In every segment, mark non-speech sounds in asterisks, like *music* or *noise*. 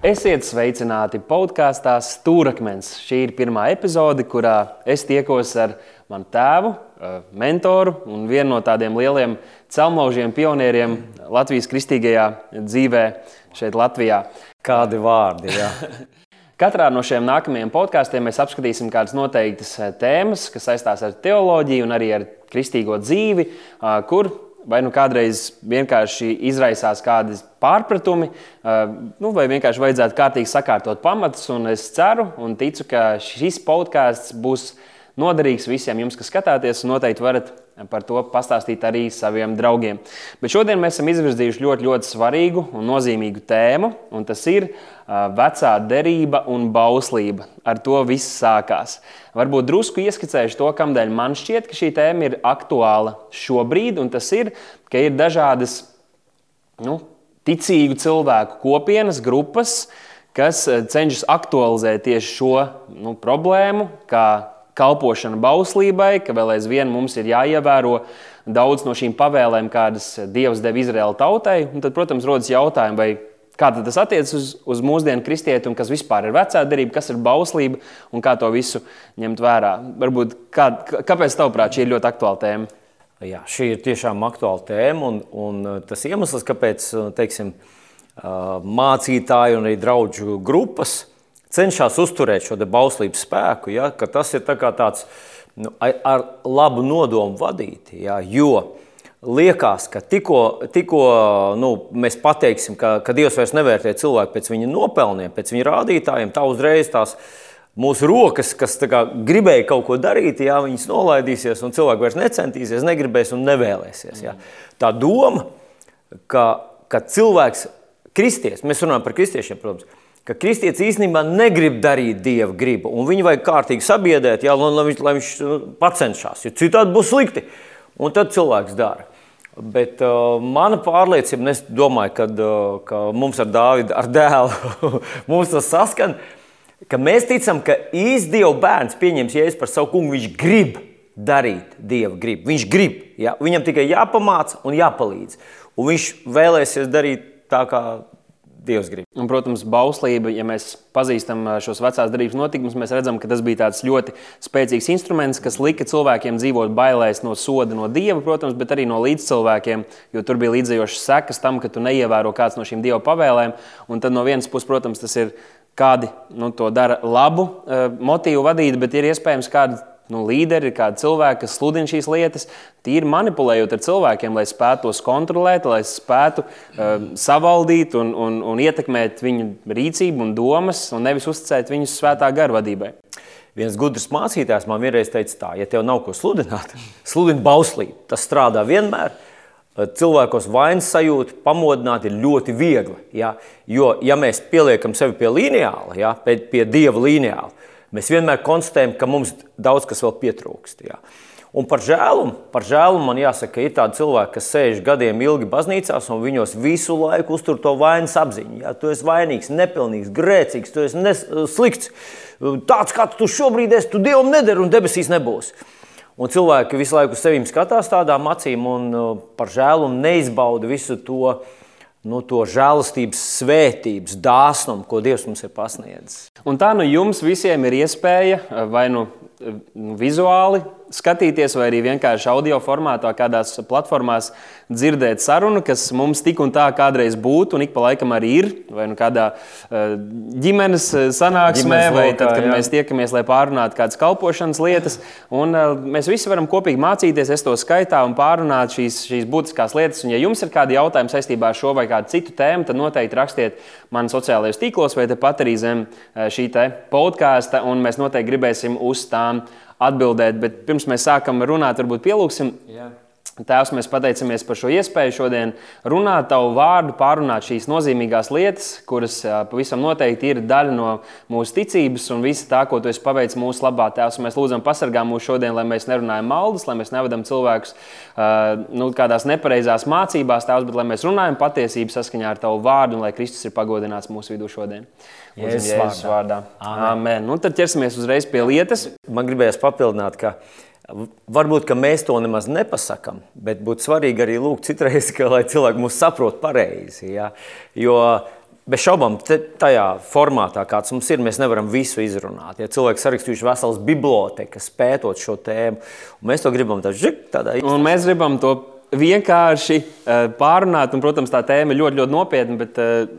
Esiet sveicināti podkāstā Stūrakmens. Šī ir pirmā epizode, kurā es tiekos ar manu tēvu, eh, mentoru un vienu no tādiem lieliem celmaužiem, pionieriem Latvijas kristīgajā dzīvē šeit, Latvijā. Kādi vārdi? *laughs* Katrā no šiem nākamajiem podkāstiem mēs apskatīsim kādas noteiktas eh, tēmas, kas saistās ar teoloģiju un arī ar kristīgo dzīvi, eh, kur vai nu kādreiz vienkārši izraisās kādi pārpratumi, nu, vai vienkārši vajadzētu kārtīgi sakārtot pamatus. Es ceru un ticu, ka šis podkāsts būs noderīgs visiem jums, kas skatāties, un noteikti varat par to pastāstīt arī saviem draugiem. Bet šodien mēs esam izvirzījuši ļoti, ļoti svarīgu un nozīmīgu tēmu, un tas ir vecā derība un bauslība. Ar to viss sākās. Varbūt drusku ieskicējuši to, kādēļ man šķiet, ka šī tēma ir aktuāla šobrīd, un tas ir, ka ir dažādas nu, ticīgu cilvēku kopienas, grupas, kas cenšas aktualizēt tieši šo nu, problēmu, kā kalpošana bauslībai, ka vēl aizvien mums ir jāievēro daudz no šīm pavēlēm, kādas Dievs deva Izraēla tautai. Un tad, protams, rodas jautājumi, vai kā tas attiecas uz, uz mūsdienu kristieti un kas vispār ir vecā derība, kas ir bauslība un kā to visu ņemt vērā. Varbūt, kā, kāpēc, tavuprāt, šī ir ļoti aktuāla tēma? Jā, šī ir tiešām aktuāla tēma, un, un tas iemesls, kāpēc teiksim, mācītāji un arī draugu grupas cenšas uzturēt šo bauslības spēku, ja, ka tas ir tā tāds nu, ar labu nodomu vadīti. Ja, jo liekas, ka tikko, tikko nu, mēs pateiksim, ka, ka Dievs vairs nevērtē cilvēku pēc viņa nopelniem, pēc viņa rādītājiem, tā uzreiz tās mūsu rokas, kas kā, gribēja kaut ko darīt, jā, viņas nolaidīsies, un cilvēks vairs necentīsies, negribēs un nevēlēsies. Jā. Tā doma, ka, ka cilvēks, kristietis, mēs runājam par kristiešiem, protams, ka kristietis īstenībā negrib darīt dieva gribu, un viņu vajag kārtīgi sabiedēt, jā, lai, viņš, lai viņš nu, pacenšas, jo citādi būs slikti. Un tad cilvēks dara. Bet uh, mana pārliecība, es domāju, ka, uh, ka mums ar Dāvidu, ar dēlu, *laughs* mums tas saskan, ka mēs ticam, ka īsts Dieva bērns pieņems jēzus par savu kungu, viņš grib darīt Dieva gribu. Viņš grib, ja? viņam tikai jāpamāca un jāpalīdz. Un viņš vēlēsies darīt tā, kā Dievs grib. Un, protams, bauslība, ja mēs pazīstam šos vecās darbības notikumus, mēs redzam, ka tas bija tāds ļoti spēcīgs instruments, kas lika cilvēkiem dzīvot bailēs no soda no Dieva, protams, bet arī no līdzcilvēkiem, jo tur bija līdzējošas sekas tam, ka tu neievēro kāds no šīm Dieva pavēlēm. Un tad no vienas puses, protams, tas ir kādi nu, to dara labu motīvu vadīt, bet ir iespējams kādi nu, līderi, kādi cilvēki, kas sludina šīs lietas, tīri manipulējot ar cilvēkiem, lai spētu tos kontrolēt, lai spētu uh, savaldīt un, un, un ietekmēt viņu rīcību un domas, un nevis uzticēt viņus svētā gara vadībai. Viens gudrs mācītājs man vienreiz teica, tā, ja tev nav ko sludināt, *laughs* sludini bauslību. Tas strādā vienmēr. Cilvēkos vainas sajūta pamodināt ir ļoti viegli. Ja? Jo, ja mēs pieliekam sevi pie lineāla, ja? pie, pie dieva lineāla, Mēs vienmēr konstatējam, ka mums daudz kas vēl pietrūkst. Jā. Un par žēlumu, par žēlumu man jāsaka, ka ir tādi cilvēki, kas sēž gadiem ilgi baznīcās un viņos visu laiku uztur to vainas apziņu. Jā, tu esi vainīgs, nepilnīgs, grēcīgs, tu esi nes, slikts. Tāds kāds tu šobrīd esi, tu dievam nedari un debesīs nebūs. Un cilvēki visu laiku sevi skatās tādām acīm un uh, par žēlumu neizbauda visu to nu, to žēlastības, svētības, dāsnumu, ko Dievs mums ir pasniedzis. Un tā nu jums visiem ir iespēja vai nu, nu vizuāli skatīties, vai arī vienkārši audio formātā, kādās platformās dzirdēt sarunu, kas mums tik un tā kādreiz būtu, un ik pa laikam arī ir, vai nu kādā eh, ģimenes eh, sanāksmē, ģimenes vai lokā, tad, kad jā. mēs tiekamies, lai pārunātu kādas kalpošanas lietas. Un eh, mēs visi varam kopīgi mācīties, es to skaitā un pārunāt šīs, šīs būtiskās lietas. Un, ja jums ir kādi jautājumi saistībā ar šo vai kādu citu tēmu, tad noteikti rakstiet man sociālajos tīklos vai tepat arī zem šī podkāsta, un mēs noteikti gribēsim uz tām atbildēt. Bet pirms mēs sākam runāt, varbūt pielūgsim. Jā. Tēvs, mēs pateicamies par šo iespēju šodien runāt tavu vārdu, pārunāt šīs nozīmīgās lietas, kuras pavisam noteikti ir daļa no mūsu ticības un visa tā, ko tu esi paveicis mūsu labā. Tēvs, mēs lūdzam, pasargā mūs šodien, lai mēs nerunājam maldus, lai mēs nevedam cilvēkus nu, kādās nepareizās mācībās, tēvs, bet lai mēs runājam patiesību saskaņā ar tavu vārdu un lai Kristus ir pagodināts mūsu vidū šodien. Jēzus vārdā. vārdā. Amen. Amen. Nu, tad ķersimies uzreiz pie lietas. Man gribējās papildināt, ka varbūt ka mēs to nemaz nepasakām, bet būtu svarīgi arī lūgt citreiz, ka, lai cilvēki mūs saprot pareizi. Ja? Jo Bez šaubām, tajā formātā, kāds mums ir, mēs nevaram visu izrunāt. Ja cilvēks sarakstījuši veselas bibliotekas, pētot šo tēmu, un mēs to gribam tādā izdarīt. Un mēs gribam to vienkārši uh, pārunāt, un, protams, tā tēma ļoti, ļoti nopietna, bet uh,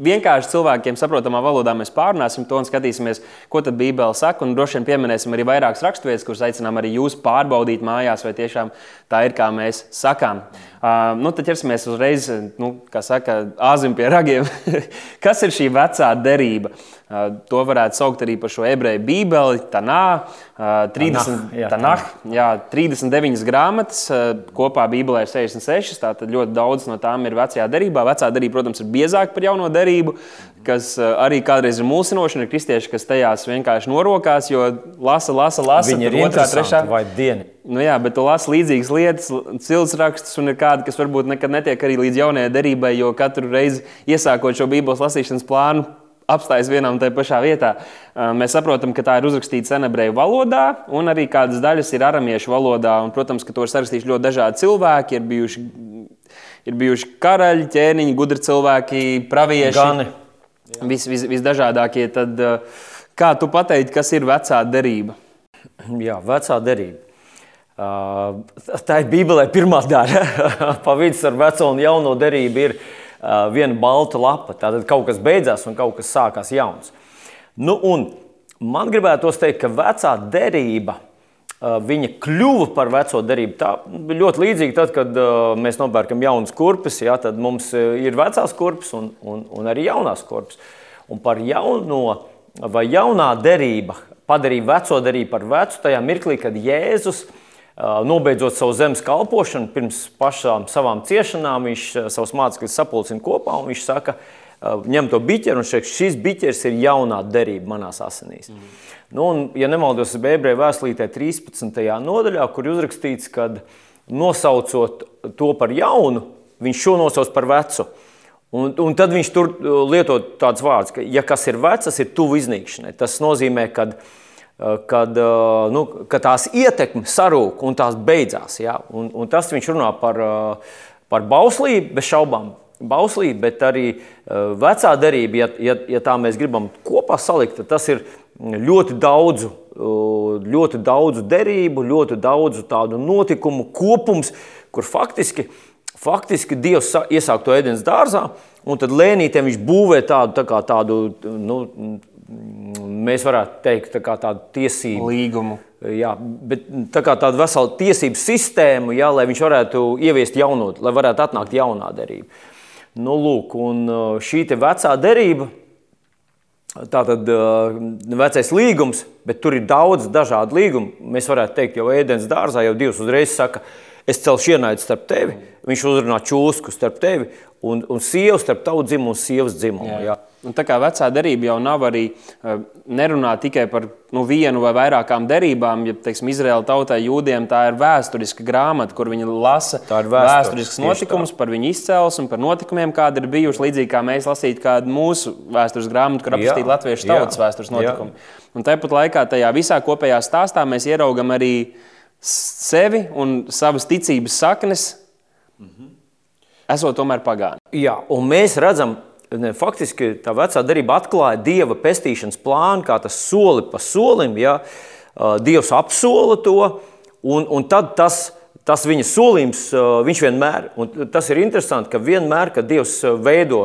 vienkārši cilvēkiem saprotamā valodā mēs pārunāsim to un skatīsimies, ko tad Bībele saka. Un droši vien pieminēsim arī vairākas raksturvietas, kuras aicinām arī jūs pārbaudīt mājās, vai tiešām tā ir, kā mēs sakām. Uh, nu, tad ķersimies uzreiz, nu, kā saka, āzim pie ragiem. *laughs* Kas ir šī vecā derība? Uh, to varētu saukt arī par šo ebreju bībeli, Tanā, uh, 30, jā, tanah, jā, 39 grāmatas, kopā Bībelē ir 66. Tātad ļoti daudz no tām ir vecajā derībā. Vecā derība, protams, ir biezāka par jauno derību kas eh, arī kādreiz ir mūsinoši, ir kristieši, kas tajās vienkārši norokās, jo lasa, lasa, lasa. Viņi ir otrā, trešā vai diena. Nu jā, bet tu lasi līdzīgas lietas, cilts rakstus, un ir kādi, kas varbūt nekad netiek arī līdz jaunajai derībai, jo katru reizi iesākot šo Bībeles lasīšanas plānu, apstājas vienā un tajā pašā vietā. Eh, mēs saprotam, ka tā ir uzrakstīta senebreju valodā, un arī kādas daļas ir aramiešu valodā. Un, protams, ka to ir sarakstījuši ļoti dažādi cilvēki. Ir bijuši, ir bijuši karaļi, ķēniņi, gudri cilvēki, pravieši. Gani vis, vis, visdažādākie. Tad, eh, kā tu pateiksi, kas ir vecā derība? Jā, vecā derība. Uh, tā ir Bībelē pirmā daļa. *laughs* pa vidu ar veco un jauno derību ir uh, viena balta lapa. Tātad kaut kas beidzās un kaut kas sākās jauns. Nu, man gribētu teikt, ka vecā derība viņa kļuva par veco derību. Tā ļoti līdzīga tad, kad mēs nopērkam jaunas kurpes, ja, tad mums ir vecās kurpes un, un, un arī jaunās kurpes. Un par jauno vai jaunā derība padarīja veco derību par vecu tajā mirklī, kad Jēzus nobeidzot savu zemes kalpošanu, pirms pašām savām ciešanām, viņš savus mācekļus sapulcina kopā un viņš saka, ņem to biķeru un šeit šis biķers ir jaunā derība manās asinīs. Mm. Nu, un, ja nemaldos, ebreju vēstulītē 13. nodaļā, kur uzrakstīts, ka nosaucot to par jaunu, viņš šo nosauc par vecu. Un, un tad viņš tur lieto tādus vārdus, ka, ja kas ir vecs, tas ir tuvu iznīkšanai. Tas nozīmē, ka kad, nu, ka tās ietekme sarūk un tās beidzās. Ja? Un, un tas viņš runā par, par bauslību, bez šaubām. Bauslība, bet arī vecā derība, ja, ja, ja tā mēs gribam kopā salikt, tad tas ir ļoti daudzu, ļoti daudzu derību, ļoti daudzu tādu notikumu kopums, kur faktiski, faktiski Dievs iesāk to ēdienas dārzā, un tad lēnītēm viņš būvē tādu, tā kā tādu, nu, mēs varētu teikt, tā kā tādu tiesību līgumu. Jā, bet tā kā tādu veselu tiesību sistēmu, jā, lai viņš varētu ieviest jaunu, lai varētu atnākt jaunā derība. Nu, lūk, un šī vecā derība Tātad vecais līgums, bet tur ir daudz dažādu līgumu. Mēs varētu teikt, jau ēdienas dārzā jau Dievs uzreiz saka, es celšu ienaidni starp tevi. Viņš uzrunā čūsku starp tevi un, un sievu starp tavu dzimumu un sievas dzimumu. Jā. Jā. Un tā kā vecā derība jau nav arī nerunā tikai par nu, vienu vai vairākām derībām, ja teiksim, Izraēla tautai, jūdiem, tā ir vēsturiska grāmata, kur viņi lasa vēsturisks notikums par viņu izcelsmi, par notikumiem, kādi ir bijuši. Līdzīgi kā mēs lasītu kādu mūsu vēstures grāmatu, kur aprakstīta latviešu tautas jā, vēstures notikumi. Jā. Un tāpat laikā tajā visā kopējā stāstā mēs ieraugam arī sevi un savas ticības saknes. Mhm. Esot tomēr pagāni. Jā, un mēs redzam, ne, faktiski tā vecā darība atklāja dieva pestīšanas plānu, kā tas soli pa solim. Ja, Dievs apsola to, un, un tad tas, tas viņa solījums, viņš vienmēr, un tas ir interesanti, ka vienmēr, kad Dievs veido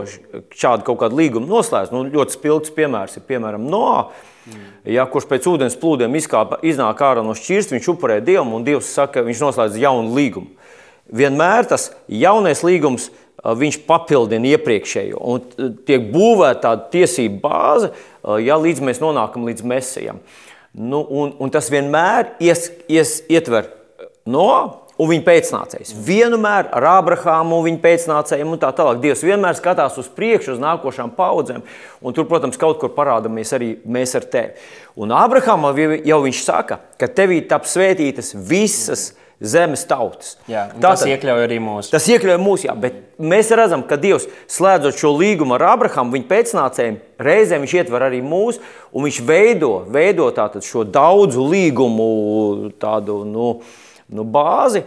šādu kaut kādu līgumu noslēdz, nu, ļoti spilgts piemērs ir piemēram Noā, mm. ja, kurš pēc ūdens plūdiem izkāpa, iznāk ārā no šķirsta, viņš upurē Dievam, un Dievs saka, viņš noslēdz jaunu līgumu. Vienmēr tas jaunais līgums ir viņš papildina iepriekšējo. Un tiek būvēta tāda tiesība bāze, ja līdz mēs nonākam līdz mesijam. Nu, un, un tas vienmēr ies, ies, ietver no un viņa pēcnācējs. Vienmēr ar Abrahāmu un viņa pēcnācējiem un tā tālāk. Dievs vienmēr skatās uz priekšu, uz nākošām paudzēm. Un tur, protams, kaut kur parādāmies arī mēs ar tevi. Un Abrahamam jau viņš saka, ka tevī tap svētītas visas. Mm zemes tautas. Jā, tas Tātad, iekļauj arī mūsu. Tas iekļauj mūsu, jā, bet mēs redzam, ka Dievs, slēdzot šo līgumu ar Abrahamu, viņa pēcnācējiem, reizē viņš ietver arī mūsu, un viņš veido, veido šo daudzu līgumu tādu, nu, nu, bāzi.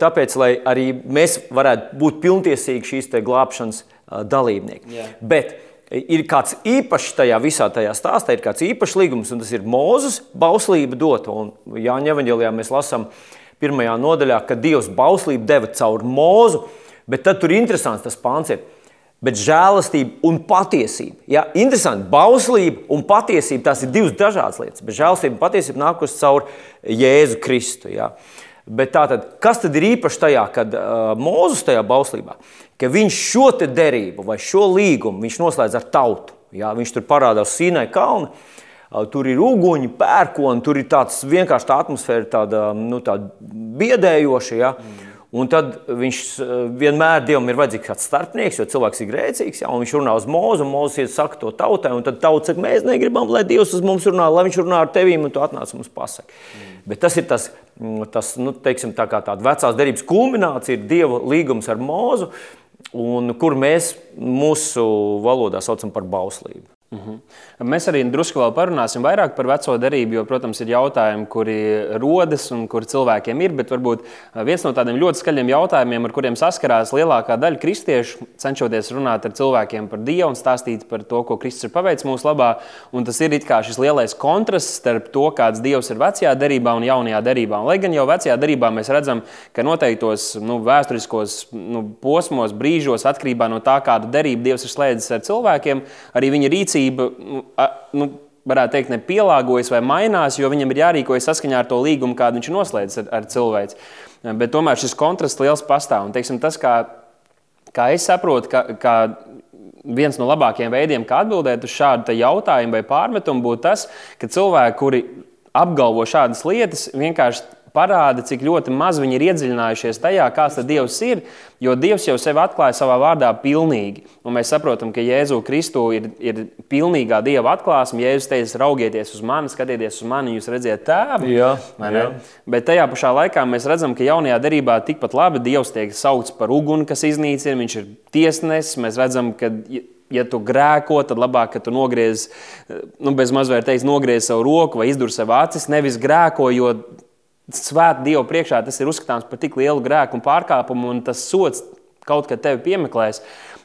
Tāpēc, lai arī mēs varētu būt pilntiesīgi šīs glābšanas dalībnieki. Yeah. Bet ir kāds īpašs tajā visā tajā stāstā, ir kāds īpašs līgums, un tas ir Mūzes bauslība dota. Un Jāņa evanģēlijā mēs lasām pirmajā nodaļā, ka Dievs bauslību deva caur mūzu, bet tad tur interesants tas pāns. Ir. Bet žēlastība un patiesība. Ja? Interesanti, bauslība un patiesība tās ir divas dažādas lietas. Bet žēlastība un patiesība nākusi caur Jēzu Kristu. Ja? Bet tātad, kas tad ir īpaši tajā, kad uh, Mozus tajā bauslībā, ka viņš šo derību vai šo līgumu noslēdz ar tautu. Ja? Viņš tur parādās Sīnai kalnu. Uh, tur ir uguņi, pērkoni, tur ir tāds vienkārši tā atmosfēra, tāda, nu, tāda biedējoša. Ja? Mm. Un tad viņš vienmēr Dievam ir vajadzīgs kāds starpnieks, jo cilvēks ir grēcīgs. Ja, viņš runā uz mūzu, un mūzis ir saka to tautai. Tad tauta saka, mēs negribam, lai Dievs uz mums runā, lai viņš runā ar tevīm, un tu atnāc mums pasaki. Mm. Bet tas ir tas, mm, tas nu, teiksim, tā kā tāda vecās derības kulminācija, ir Dieva līgums ar mūzu, kur mēs mūsu valodā saucam par bauslību. Mm -hmm. Mēs arī drusku vēl parunāsim vairāk par veco derību, jo, protams, ir jautājumi, kuri rodas un kuri cilvēkiem ir. Bet varbūt viens no tādiem ļoti skaļiem jautājumiem, ar kuriem saskarās lielākā daļa kristiešu, cenšoties runāt ar cilvēkiem par Dievu un stāstīt par to, ko Kristus ir paveicis mūsu labā. Un tas ir šis lielais kontrasts starp to, kāds Dievs ir vecajā derībā un jaunajā derībā. Un, lai gan jau vecajā derībā mēs redzam, ka noteiktos nu, vēsturiskos nu, posmos, brīžos, atkarībā no tā, kādu derību Dievs ir slēdzis ar cilvēkiem, arī viņa rīcība rīcība, nu, nu, varētu teikt, nepielāgojas vai mainās, jo viņam ir jārīkojas saskaņā ar to līgumu, kādu viņš noslēdz ar, ar cilvēku. Bet tomēr šis kontrasts liels pastāv. Un, teiksim, tas, kā, kā es saprotu, ka, ka viens no labākajiem veidiem, kā atbildēt uz šādu jautājumu vai pārmetumu, būtu tas, ka cilvēki, kuri apgalvo šādas lietas, vienkārši parāda, cik ļoti maz viņi ir iedziļinājušies tajā, kāds Dievs ir. Jo Dievs jau sevi atklāja savā vārdā pilnīgi. Un mēs saprotam, ka Jēzu Kristu ir, ir pilnīgā Dieva atklāsme. Jēzus teica, raugieties uz mani, skatieties uz mani, jūs redzat tēvu. Jā, jā. Bet tajā pašā laikā mēs redzam, ka jaunajā derībā tikpat labi Dievs tiek saukts par uguni, kas iznīcina. Viņš ir tiesnesis. Mēs redzam, ka ja tu grēko, tad labāk, ka tu nogriez, nu, bez mazliet teikt, nogriez savu roku vai izdur sev acis. Nevis grēko, jo Svēt Dievu priekšā tas ir uzskatāms par tik lielu grēku un pārkāpumu, un tas sots kaut kad tevi piemeklēs.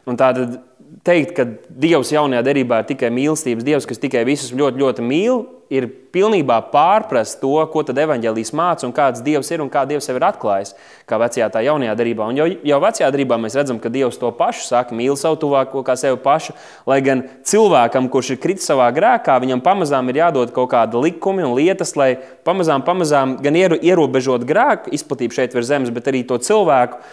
Un tātad teikt, ka Dievs jaunajā derībā ir tikai mīlestības Dievs, kas tikai visus ļoti, ļoti mīl, ir pilnībā pārprast to, ko tad evanģēlijas māca un kāds Dievs ir un kā Dievs sev ir atklājis, kā vecajā tā jaunajā darbā. Un jau, jau vecajā darbā mēs redzam, ka Dievs to pašu saka, mīl savu tuvāko kā sevi pašu, lai gan cilvēkam, kurš ir kritis savā grēkā, viņam pamazām ir jādod kaut kāda likumi un lietas, lai pamazām, pamazām gan ierobežot grēku izplatību šeit virs zemes, bet arī to cilvēku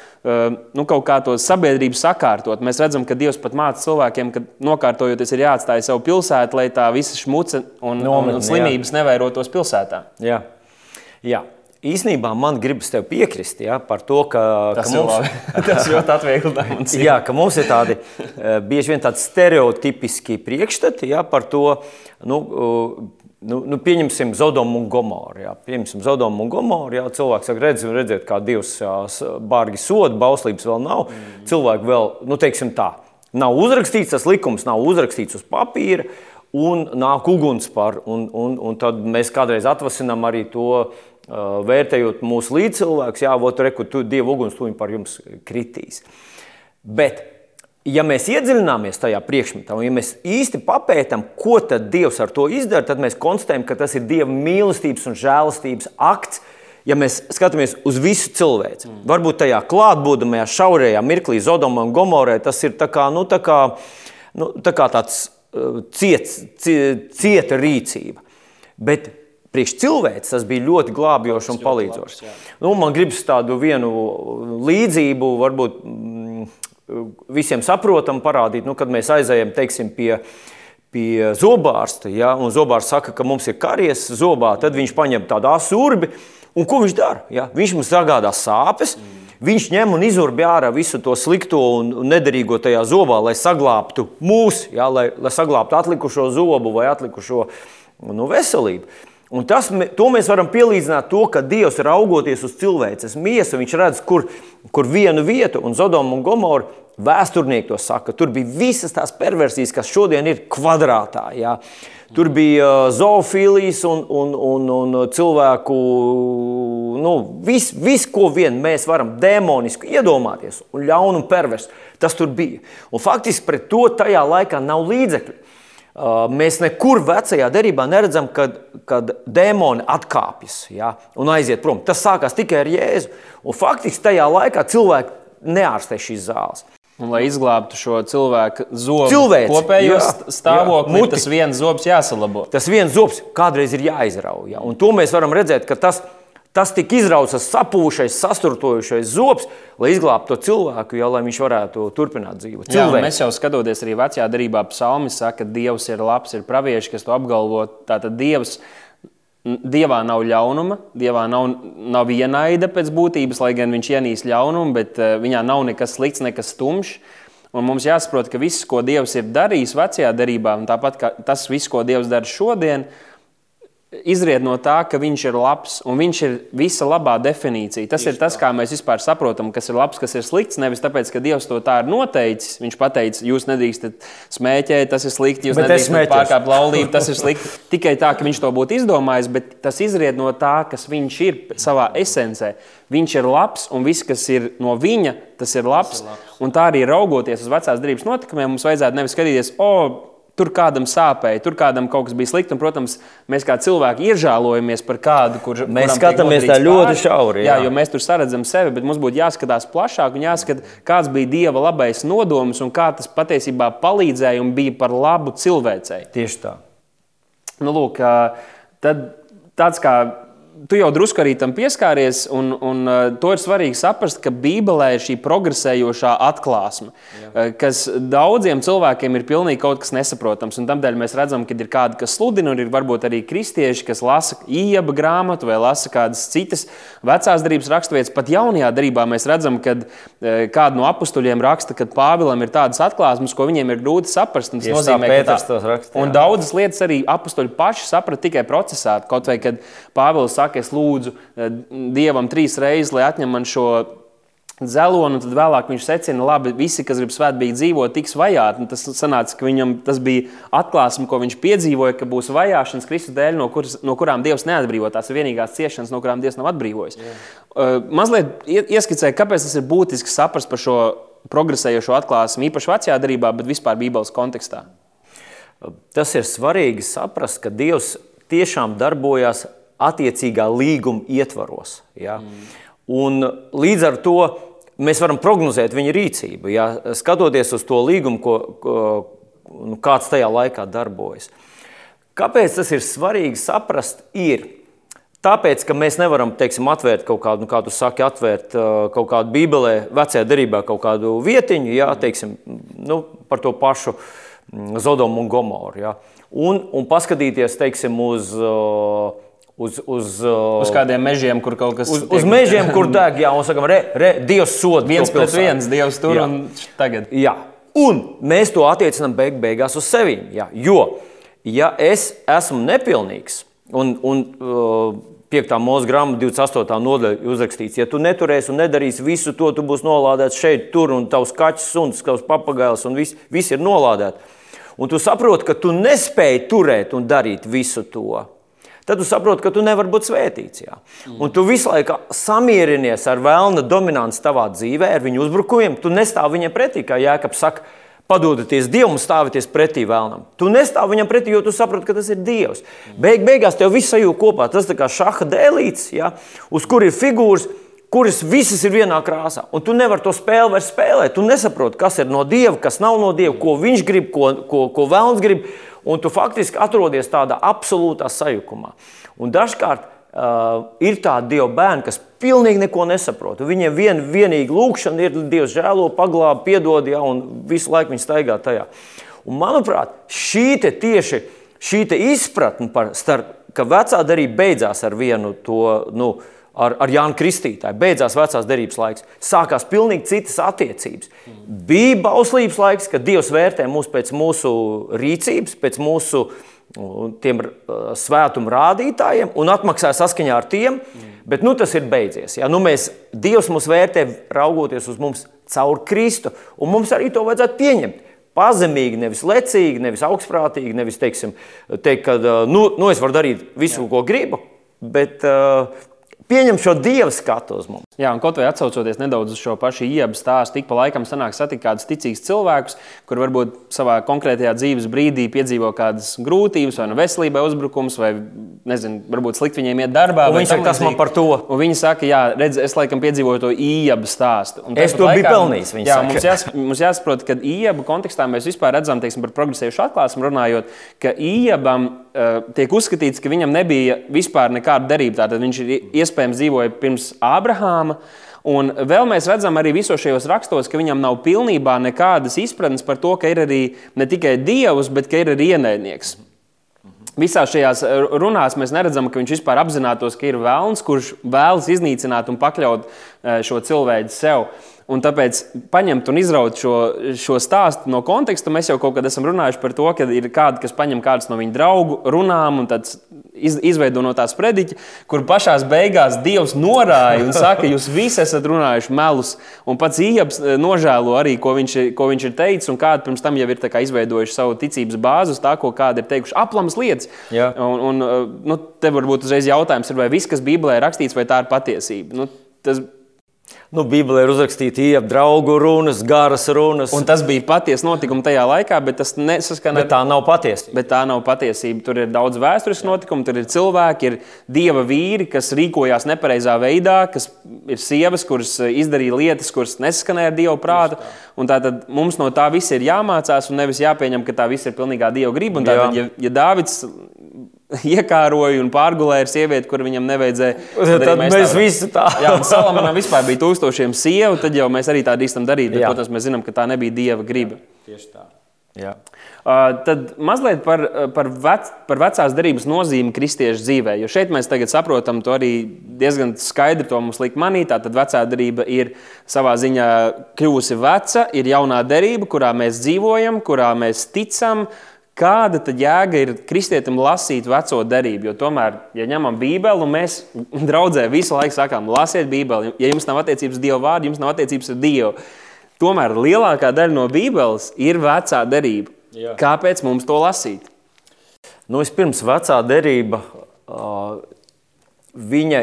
nu, kaut kā to sabiedrību sakārtot. Mēs redzam, ka Dievs pat māca cilvēkiem, ka nokārtojoties ir jāatstāj savu pilsētu, lai tā visa šmuce un, Nometni, un, un slimības jā. nevairotos pilsētā. Jā. Jā. Īsnībā man gribas tev piekrist ja, par to, ka, tas, ka mums, *laughs* tas ļoti atvieglojums. jā, ka mums ir tādi bieži vien tādi stereotipiski priekšstati ja, par to, nu, Nu, nu, pieņemsim Zodomu un Gomoru. Jā. Pieņemsim Zodomu un Gomoru. Jā. Cilvēks saka, redz, redziet, kā jā, bārgi soda, bauslības vēl nav. Mm. Cilvēki vēl, nu, teiksim tā, nav uzrakstīts, tas likums nav uzrakstīts uz papīra. Un nāk uguns par, un, un, un tad mēs kādreiz atvasinām arī to, vērtējot mūsu līdzcilvēkus, jā, vot, reku, tu, Dieva uguns tuņi par jums kritīs. Bet ja mēs iedziļināmies tajā priekšmetā, un ja mēs īsti papētām, ko tad Dievs ar to izdara, tad mēs konstatējam, ka tas ir Dieva mīlestības un žēlastības akts. Ja mēs skatāmies uz visu cilvēci, mm. varbūt tajā klātbūtnējā, šaurajā mirklī, Zodomā un Gomorē, tas ir tā kā, nu, tā kā, nu, tā kā tāds uh, ciets, cieta rīcība. Bet priekš cilvēks tas bija ļoti glābjoši un palīdzoši. Nu, man gribas tādu vienu līdzību, varbūt mm, visiem saprotam parādīt, nu, kad mēs aizējam teiksim, pie, pie zobārsta, ja, un zobārsts saka, ka mums ir karies zobā, tad viņš paņem tādu asurbi, un ko viņš dara? Ja? Viņš mums sagādā sāpes, mm. viņš ņem un izurbi ārā visu to slikto un nederīgo tajā zobā, lai saglābtu mūsu, ja, lai, lai saglābtu atlikušo zobu vai atlikušo nu, veselību. Un tas, to mēs varam pielīdzināt to, ka Dievs raugoties uz cilvēces miesu, viņš redz, kur, kur vienu vietu, un Zodomu un Gomoru vēsturnieki to saka. Tur bija visas tās perversijas, kas šodien ir kvadrātā. Jā. Tur bija uh, zoofīlijas un, un, un, un cilvēku nu, viss, vis, ko vien mēs varam demonisku iedomāties un ļaunu un perversu, tas tur bija. Un faktiski pret to tajā laikā nav līdzekļu. Uh, mēs nekur vecajā derībā neredzam, kad, kad dēmoni atkāpjas ja, un aiziet prom. Tas sākās tikai ar Jēzu. Un faktiski tajā laikā cilvēki neārstē šīs zāles. Un, lai izglābtu šo cilvēku zobu Cilvēci, kopējo jā, stāvokli, jā, tas viens zobs jāsalabo. Tas viens zobs kādreiz ir jāizrauj. Ja? Un to mēs varam redzēt, ka tas ir Tas tika izrauts sapūšais, sasturtojušais zobs, lai izglābtu to cilvēku, jau lai viņš varētu turpināt dzīvot. Jā, mēs jau skatoties arī vecajā darbā, psalmi saka, ka Dievs ir labs, ir pravieši, kas to apgalvo. Tātad Dievs, Dievā nav ļaunuma, Dievā nav, nav ienaida pēc būtības, lai gan viņš ienīst ļaunumu, bet uh, viņā nav nekas slikts, nekas tumšs. Un mums jāsaprot, ka viss, ko Dievs ir darījis vecajā darbā, un tāpat tas viss, ko Dievs dara šodien, ir izriet no tā, ka viņš ir labs un viņš ir visa labā definīcija. Tas Tieši ir tas, tā. kā mēs vispār saprotam, kas ir labs, kas ir slikts. Nevis tāpēc, ka Dievs to tā ir noteicis. Viņš pateica, jūs nedrīkstat smēķēt, tas ir slikti, jūs bet nedrīkstat pārkāpt laulību, tas ir slikti. *laughs* Tikai tā, ka viņš to būtu izdomājis, bet tas izriet no tā, kas viņš ir savā esencē. Viņš ir labs un viss, kas ir no viņa, tas ir labs. Tas ir labs. Un tā arī raugoties uz vecās darbības notikumiem, mums vajadzētu nevis skatīties, o, oh, Tur kādam sāpēja, tur kādam kaut kas bija slikti. Un, protams, mēs kā cilvēki iežēlojamies par kādu, kurš mēs skatāmies tā ļoti šauri. Jā. jā, jo mēs tur saredzam sevi, bet mums būtu jāskatās plašāk un jāskatās, kāds bija Dieva labais nodoms un kā tas patiesībā palīdzēja un bija par labu cilvēcei. Tieši tā. Nu, lūk, tad tāds kā tu jau drusku arī tam pieskāries, un, un uh, to ir svarīgi saprast, ka Bībelē ir šī progresējošā atklāsme, Jā. Uh, kas daudziem cilvēkiem ir pilnīgi kaut kas nesaprotams. Tādēļ mēs redzam, ka ir kādi, kas sludina, un ir varbūt arī kristieši, kas lasa ieba grāmatu vai lasa kādas citas vecās darbības raksturvietas. Pat jaunajā darbā mēs redzam, ka uh, kāda no apstuļiem raksta, ka Pāvilam ir tādas atklāsmes, ko viņiem ir grūti saprast. Tas Tieši nozīmē, ka tā, raksta, un daudzas lietas arī apstuļi paši saprata tikai procesā. Kaut vai kad Pāvils saka, saka, es lūdzu eh, Dievam trīs reizes, lai atņem man šo zelonu, un tad vēlāk viņš secina, labi, visi, kas grib svētbīgi dzīvot, tiks vajāti. Tas sanāca, ka viņam tas bija atklāsme, ko viņš piedzīvoja, ka būs vajāšanas Kristus dēļ, no, kuras, no kurām Dievs neatbrīvo. Tās ir vienīgās ciešanas, no kurām Dievs nav atbrīvojis. Jā. Uh, mazliet ieskicēja, kāpēc tas ir būtiski saprast par šo progresējošo atklāsmi, īpaši vecajā darbā, bet vispār Bībeles kontekstā. Tas ir svarīgi saprast, ka Dievs tiešām darbojās attiecīgā līguma ietvaros. Ja? Mm. Un līdz ar to mēs varam prognozēt viņa rīcību, ja? skatoties uz to līgumu, ko, ko, nu, kāds tajā laikā darbojas. Kāpēc tas ir svarīgi saprast? Ir. Tāpēc, ka mēs nevaram teiksim, atvērt kaut kādu, nu, kā tu saki, atvērt kaut kādu bībelē, vecajā derībā kaut kādu vietiņu, jā, teiksim, nu, par to pašu Zodomu un Gomoru. Jā. Un, un paskatīties teiksim, uz uh, uz, uz, uz kādiem mežiem, kur kaut kas uz, uz mežiem, kur *laughs* deg, jā, un sakam, re, re, Dievs soda. Viens pret viens, Dievs tur jā. un tagad. Jā. Un mēs to attiecinām beig beigās uz sevi. Jā. Jo, ja es esmu nepilnīgs un, un uh, 5. mūža grāmatā, 28. nodaļa uzrakstīts, ja tu neturēsi un nedarīsi visu to, tu būsi nolādēts šeit, tur, un tavs kaķis, suns, tavs papagailis, un viss vis ir nolādēts. Un tu saproti, ka tu nespēji turēt un darīt visu to tad tu saproti, ka tu nevari būt svētīts. Jā. Un tu visu laiku samierinies ar vēlna dominanci tavā dzīvē, ar viņu uzbrukumiem. Tu nestāvi viņam pretī, kā Jēkabs saka. Padodaties Dievam stāvieties pretī vēlnam. Tu nestāvi viņam pretī, jo tu saproti, ka tas ir Dievs. Beig, beigās tev viss sajūta kopā. Tas ir kā šaha dēlīts, ja, uz kur ir figūras, kuras visas ir vienā krāsā. Un tu nevari to spēli vairs spēlēt. Tu nesaproti, kas ir no Dieva, kas nav no Dieva, ko viņš grib, ko, ko, ko vēlns grib un tu faktiski atrodies tādā absolūtā sajukumā. Un dažkārt uh, ir tādi dievu bērni, kas pilnīgi neko nesaprot. Viņiem vien, vienīgi lūkšana ir Dievs žēlo, paglāb, piedod, ja, un visu laiku viņi staigā tajā. Un, manuprāt, šī tieši šī izpratne par starp, ka vecā darība beidzās ar vienu to. Nu, ar, ar Jānu Kristītāju. Beidzās vecās derības laiks, sākās pilnīgi citas attiecības. Bija bauslības laiks, kad Dievs vērtē mūs pēc mūsu rīcības, pēc mūsu tiem svētuma rādītājiem un atmaksāja saskaņā ar tiem, bet nu, tas ir beidzies. Ja? Nu, mēs, Dievs mūs vērtē raugoties uz mums caur Kristu, un mums arī to vajadzētu pieņemt. Pazemīgi, nevis lecīgi, nevis augstprātīgi, nevis teiksim, teikt, ka nu, nu, es varu darīt visu, Jā. ko gribu, bet uh, pieņem šo dievu skatu uz mums. Jā, un kaut vai atcaucoties nedaudz uz šo pašu iebu stāstu, ik pa laikam sanāk satikt kādus ticīgus cilvēkus, kur varbūt savā konkrētajā dzīves brīdī piedzīvo kādas grūtības, vai nu veselībai uzbrukums, vai nezinu, varbūt slikti viņiem iet darbā. Viņi saka, tas man par to. Un viņi saka, jā, redz, es laikam piedzīvoju to iebu stāstu. Un es to laikā, biju pelnījis. Jā, saka. mums, jās, mums jāsaprot, ka iebu kontekstā mēs vispār redzam, teiksim, par progresējušu atklāsmu runājot, ka iebam uh, tiek uzskatīts, ka viņam nebija vispār nekāda derība. Tātad viņš iespējams dzīvoja pirms Ābrahāma. Un vēl mēs redzam arī visos šajos rakstos, ka viņam nav pilnībā nekādas izpratnes par to, ka ir arī ne tikai dievs, bet ka ir arī ienaidnieks. Visās šajās runās mēs neredzam, ka viņš vispār apzinātos, ka ir vēlns, kurš vēlas iznīcināt un pakļaut eh, šo cilvēku sev. Un tāpēc paņemt un izraut šo, šo stāstu no konteksta. Mēs jau kaut kad esam runājuši par to, ka ir kādi, kas paņem kādus no viņa draugu runām un iz, izveido no tās prediķa, kur pašā beigās Dievs norāja un saka, jūs visi esat runājuši melus. Un pats Ieps eh, nožēlo arī, ko viņš, ko viņš ir teicis, un kādi pirms tam jau ir izveidojuši savu ticības bāzi uz tā, ko kādi ir teikuši aplamas lietas. Jā. Un, un, eh, nu, te varbūt uzreiz jautājums ir, vai viss, kas Bībelē ir rakstīts, vai tā ir patiesība. Nu, tas Nu, Bībelē ir uzrakstīta iep draugu runas, garas runas. Un tas bija patiesa notikuma tajā laikā, bet tas nesaskana ar... tā nav patiesība. Bet tā nav patiesība. Tur ir daudz vēsturisku notikumu, tur ir cilvēki, ir dieva vīri, kas rīkojās nepareizā veidā, kas ir sievas, kuras izdarīja lietas, kuras nesaskanēja ar dievu prātu. Tātad mums no tā viss ir jāmācās un nevis jāpieņem, ka tā viss ir pilnīgā dieva griba. Tātad, ja, ja Dāvids *laughs* iekāroja un pārgulēja sievieti, kur viņam nevajadzēja. Tad, tad mēs, mēs visi tā. *laughs* jā, un Salamanam vispār bija tūkstošiem sievu, tad jau mēs arī tā drīkstam darīt. Bet, protams, mēs zinām, ka tā nebija dieva griba. Tieši tā. Jā. Uh, tad mazliet par, par, vec, par vecās derības nozīmi kristiešu dzīvē. Jo šeit mēs tagad saprotam to arī diezgan skaidri. To mums liek manī. Tātad vecā derība ir savā ziņā kļuvusi veca, ir jaunā derība, kurā mēs dzīvojam, kurā mēs ticam, uh, Kāda tad jēga ir kristietim lasīt veco derību? Jo tomēr, ja ņemam Bībeli, un mēs *laughs* draudzē visu laiku sakām, lasiet Bībeli, ja jums nav attiecības ar Dievu vārdu, jums nav attiecības ar Dievu. Tomēr lielākā daļa no Bībeles ir vecā derība. Jā. Kāpēc mums to lasīt? Nu, vispirms, vecā derība, viņa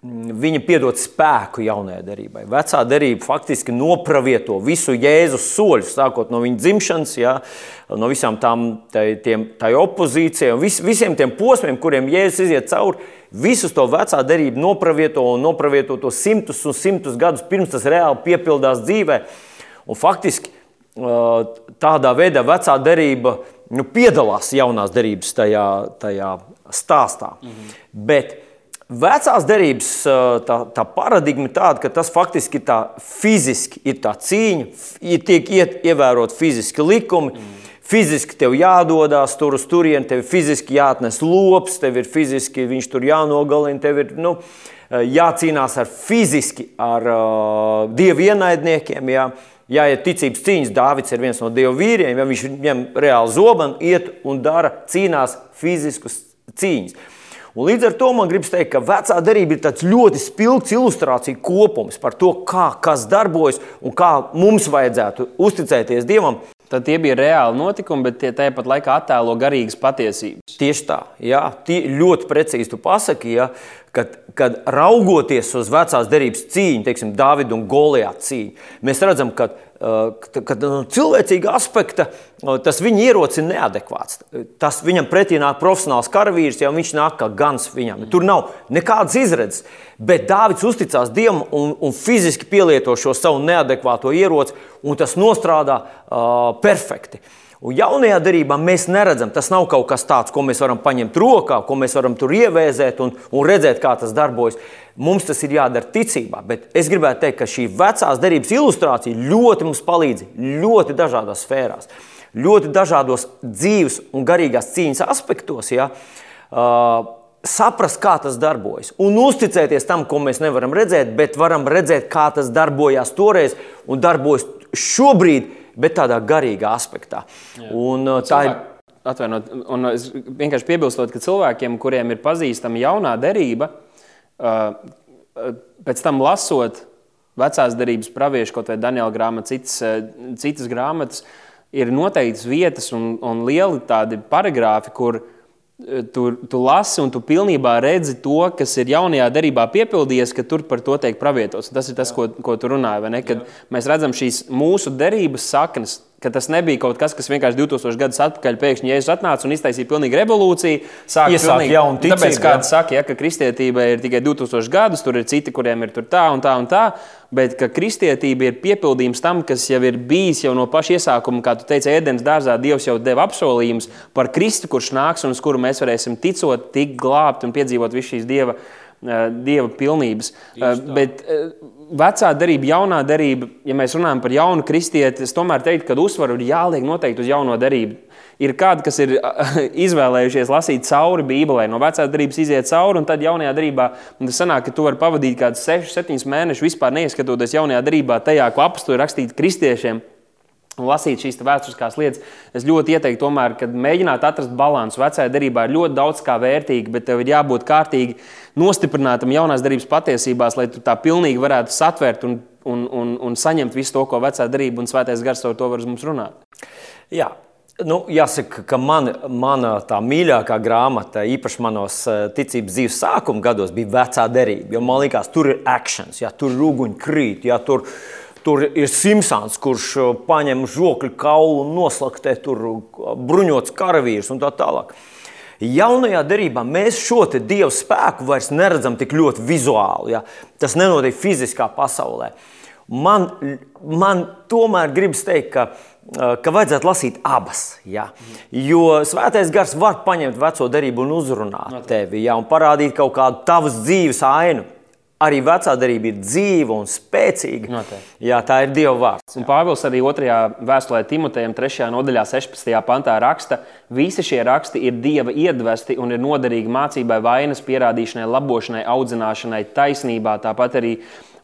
Viņa piedod spēku jaunajai derībai. Vecā derība faktiski nopravieto visu Jēzus soļus, sākot no viņa dzimšanas, ja, no visām tām tai, tiem, tai opozīcijai, vis, visiem tiem posmiem, kuriem Jēzus iziet cauri. Visus to vecā derība nopravieto un nopravieto to simtus un simtus gadus pirms tas reāli piepildās dzīvē. Un faktiski tādā veidā vecā derība nu, piedalās jaunās derības tajā, tajā stāstā. Mhm. Bet, Vecās derības tā, tā paradigma ir tāda, ka tas faktiski tā fiziski ir tā cīņa, tiek ievērot fiziski likumi. Mm. Fiziski tev jādodas tur uz turieni, tev ir fiziski jāatnes lops, tev ir fiziski viņš tur jānogalina, tev ir nu, jācīnās ar fiziski ar uh, dievu ienaidniekiem. Jā. Ja ir ticības cīņas, Dārvids ir viens no dievu vīriem, ja viņš ņem reāli zobenu, iet un dara, cīnās fiziskas cīņas. Un līdz ar to man gribas teikt, ka vecā derība ir tāds ļoti spilgts ilustrācija kopums par to, kā kas darbojas un kā mums vajadzētu uzticēties Dievam. Tad tie bija reāli notikumi, bet tie tāpat laikā attēlo garīgas patiesības. Tieši tā, jā, tie ļoti precīzi tu pasaki, ja, kad, kad raugoties uz vecās derības cīņu, teiksim, Dāvida un Golijāta cīņu, mēs redzam, ka ka no cilvēcīga aspekta tas viņa ierocis ir neadekvāts. Tas viņam pretī nāk profesionāls karavīrs, jau viņš nāk kā gans viņam. Tur nav nekādas izredzes. Bet Dārvids uzticās Dievam un, un fiziski pielieto šo savu neadekvāto ieroci, un tas nostrādā uh, perfekti. Un jaunajā darbā mēs neredzam, tas nav kaut kas tāds, ko mēs varam paņemt rokā, ko mēs varam tur ievēzēt un, un redzēt, kā tas darbojas. Mums tas ir jādara ticībā, bet es gribētu teikt, ka šī vecās darbības ilustrācija ļoti mums palīdz ļoti dažādās sfērās, ļoti dažādos dzīves un garīgās cīņas aspektos. Ja? Uh, saprast, kā tas darbojas, un uzticēties tam, ko mēs nevaram redzēt, bet varam redzēt, kā tas darbojās toreiz un darbojas šobrīd, bet tādā garīgā aspektā. Jā. Un, uh, tā Cilvēk. ir. Atvainot, un es vienkārši piebilstot, ka cilvēkiem, kuriem ir pazīstama jaunā derība, uh, Uh, pēc tam lasot vecās derības praviešu, kaut vai Daniela grāmatu, citas, citas grāmatas, ir noteikts vietas un, un lieli tādi paragrāfi, kur tu, tu lasi un tu pilnībā redzi to, kas ir jaunajā darbā piepildījies, ka tur par to tiek pravietots. Tas ir tas, ko, ko tu runāji. Kad mēs redzam šīs mūsu derības saknes, ka tas nebija kaut kas, kas vienkārši 2000 gadus atpakaļ pēkšņi Jēzus atnāca un iztaisīja pilnīgu revolūciju. Sāka pilnīgi, jaunu ticību. Tāpēc kāds saka, ja, ka kristietība ir tikai 2000 gadus, tur ir citi, kuriem ir tā un tā un tā. Bet kristietība ir piepildījums tam, kas jau ir bijis jau no paša iesākuma, kā tu teici, ēdienas dārzā. Dievs jau deva apsolījumus par Kristu, kurš nāks un uz kuru mēs varēsim ticot, tikt glābt un piedzīvot visu šīs dieva, dieva pilnības. Bet, vecā darība, jaunā darība, ja mēs runājam par jaunu kristieti, es tomēr teiktu, ka uzsvaru ir jāliek noteikti uz jauno darību. Ir kādi, kas ir *laughs* izvēlējušies lasīt cauri Bībelē, no vecās darbības iziet cauri, un tad jaunajā darbā tas sanāk, ka tu vari pavadīt kaut kādus 6, 7 mēnešus vispār neieskatoties jaunajā darbā, tajā, ko apsturi rakstīt kristiešiem un lasīt šīs vēsturiskās lietas, es ļoti ieteiktu, tomēr, kad mēģināt atrast līdzsvaru. Vecajā darbā ir ļoti daudz kā vērtīgi, bet tev ir jābūt kārtīgi nostiprinātam jaunās darbības patiesībās, lai tu tā pilnīgi varētu satvert un, un, un, un saņemt visu to, ko vecā darbība un svētais gars ar to var uz mums runāt. Jā. Nu, jāsaka, ka man, mana tā mīļākā grāmata, īpaši manos eh, ticības dzīves sākuma gados, bija vecā derība. Jo man liekas, tur ir akcents, ja tur ir uguņkrīt, ja tur ir Tur ir Simpsons, kurš uh, paņem žokļu kaulu un noslaktē tur uh, bruņots karavīrs un tā tālāk. Jaunajā darbā mēs šo dievu spēku vairs neredzam tik ļoti vizuāli. Ja? Tas nenotiek fiziskā pasaulē. Man, man tomēr gribas teikt, ka, uh, ka vajadzētu lasīt abas. Ja? Jo svētais gars var paņemt veco darību un uzrunāt tevi ja? un parādīt kaut kādu tavas dzīves ainu arī vecā darība ir dzīva un spēcīga. Noteikti. Jā, tā ir Dieva vārds. Un Pāvils arī 2. vēstulē Timotejam, 3. nodaļā, 16. pantā raksta, visi šie raksti ir Dieva iedvesti un ir noderīgi mācībai, vainas pierādīšanai, labošanai, audzināšanai, taisnībā. Tāpat arī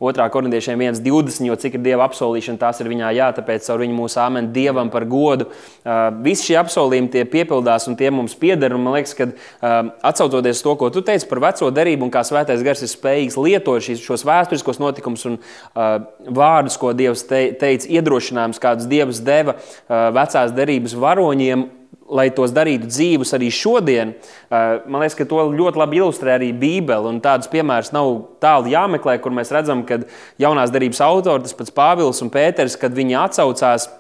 2. korintiešiem 1,20, jo cik ir dieva apsolīšana, tās ir viņā jā, tāpēc caur viņu mūsu āmeni dievam par godu. Uh, visi šie apsolījumi tie piepildās un tie mums pieder. Man liekas, ka uh, atsaucoties to, ko tu teici par veco derību un kā svētais gars ir spējīgs lietot šos vēsturiskos notikumus un uh, vārdus, ko Dievs te, teica, iedrošinājums, kādus Dievs deva vecās derības varoņiem lai tos darītu dzīvus arī šodien, man liekas, ka to ļoti labi ilustrē arī Bībele. Tādus piemērus nav tālu jāmeklē, kur mēs redzam, ka jaunās darbības autori, tas pats Pāvils un Pēters, kad viņi atsaucās.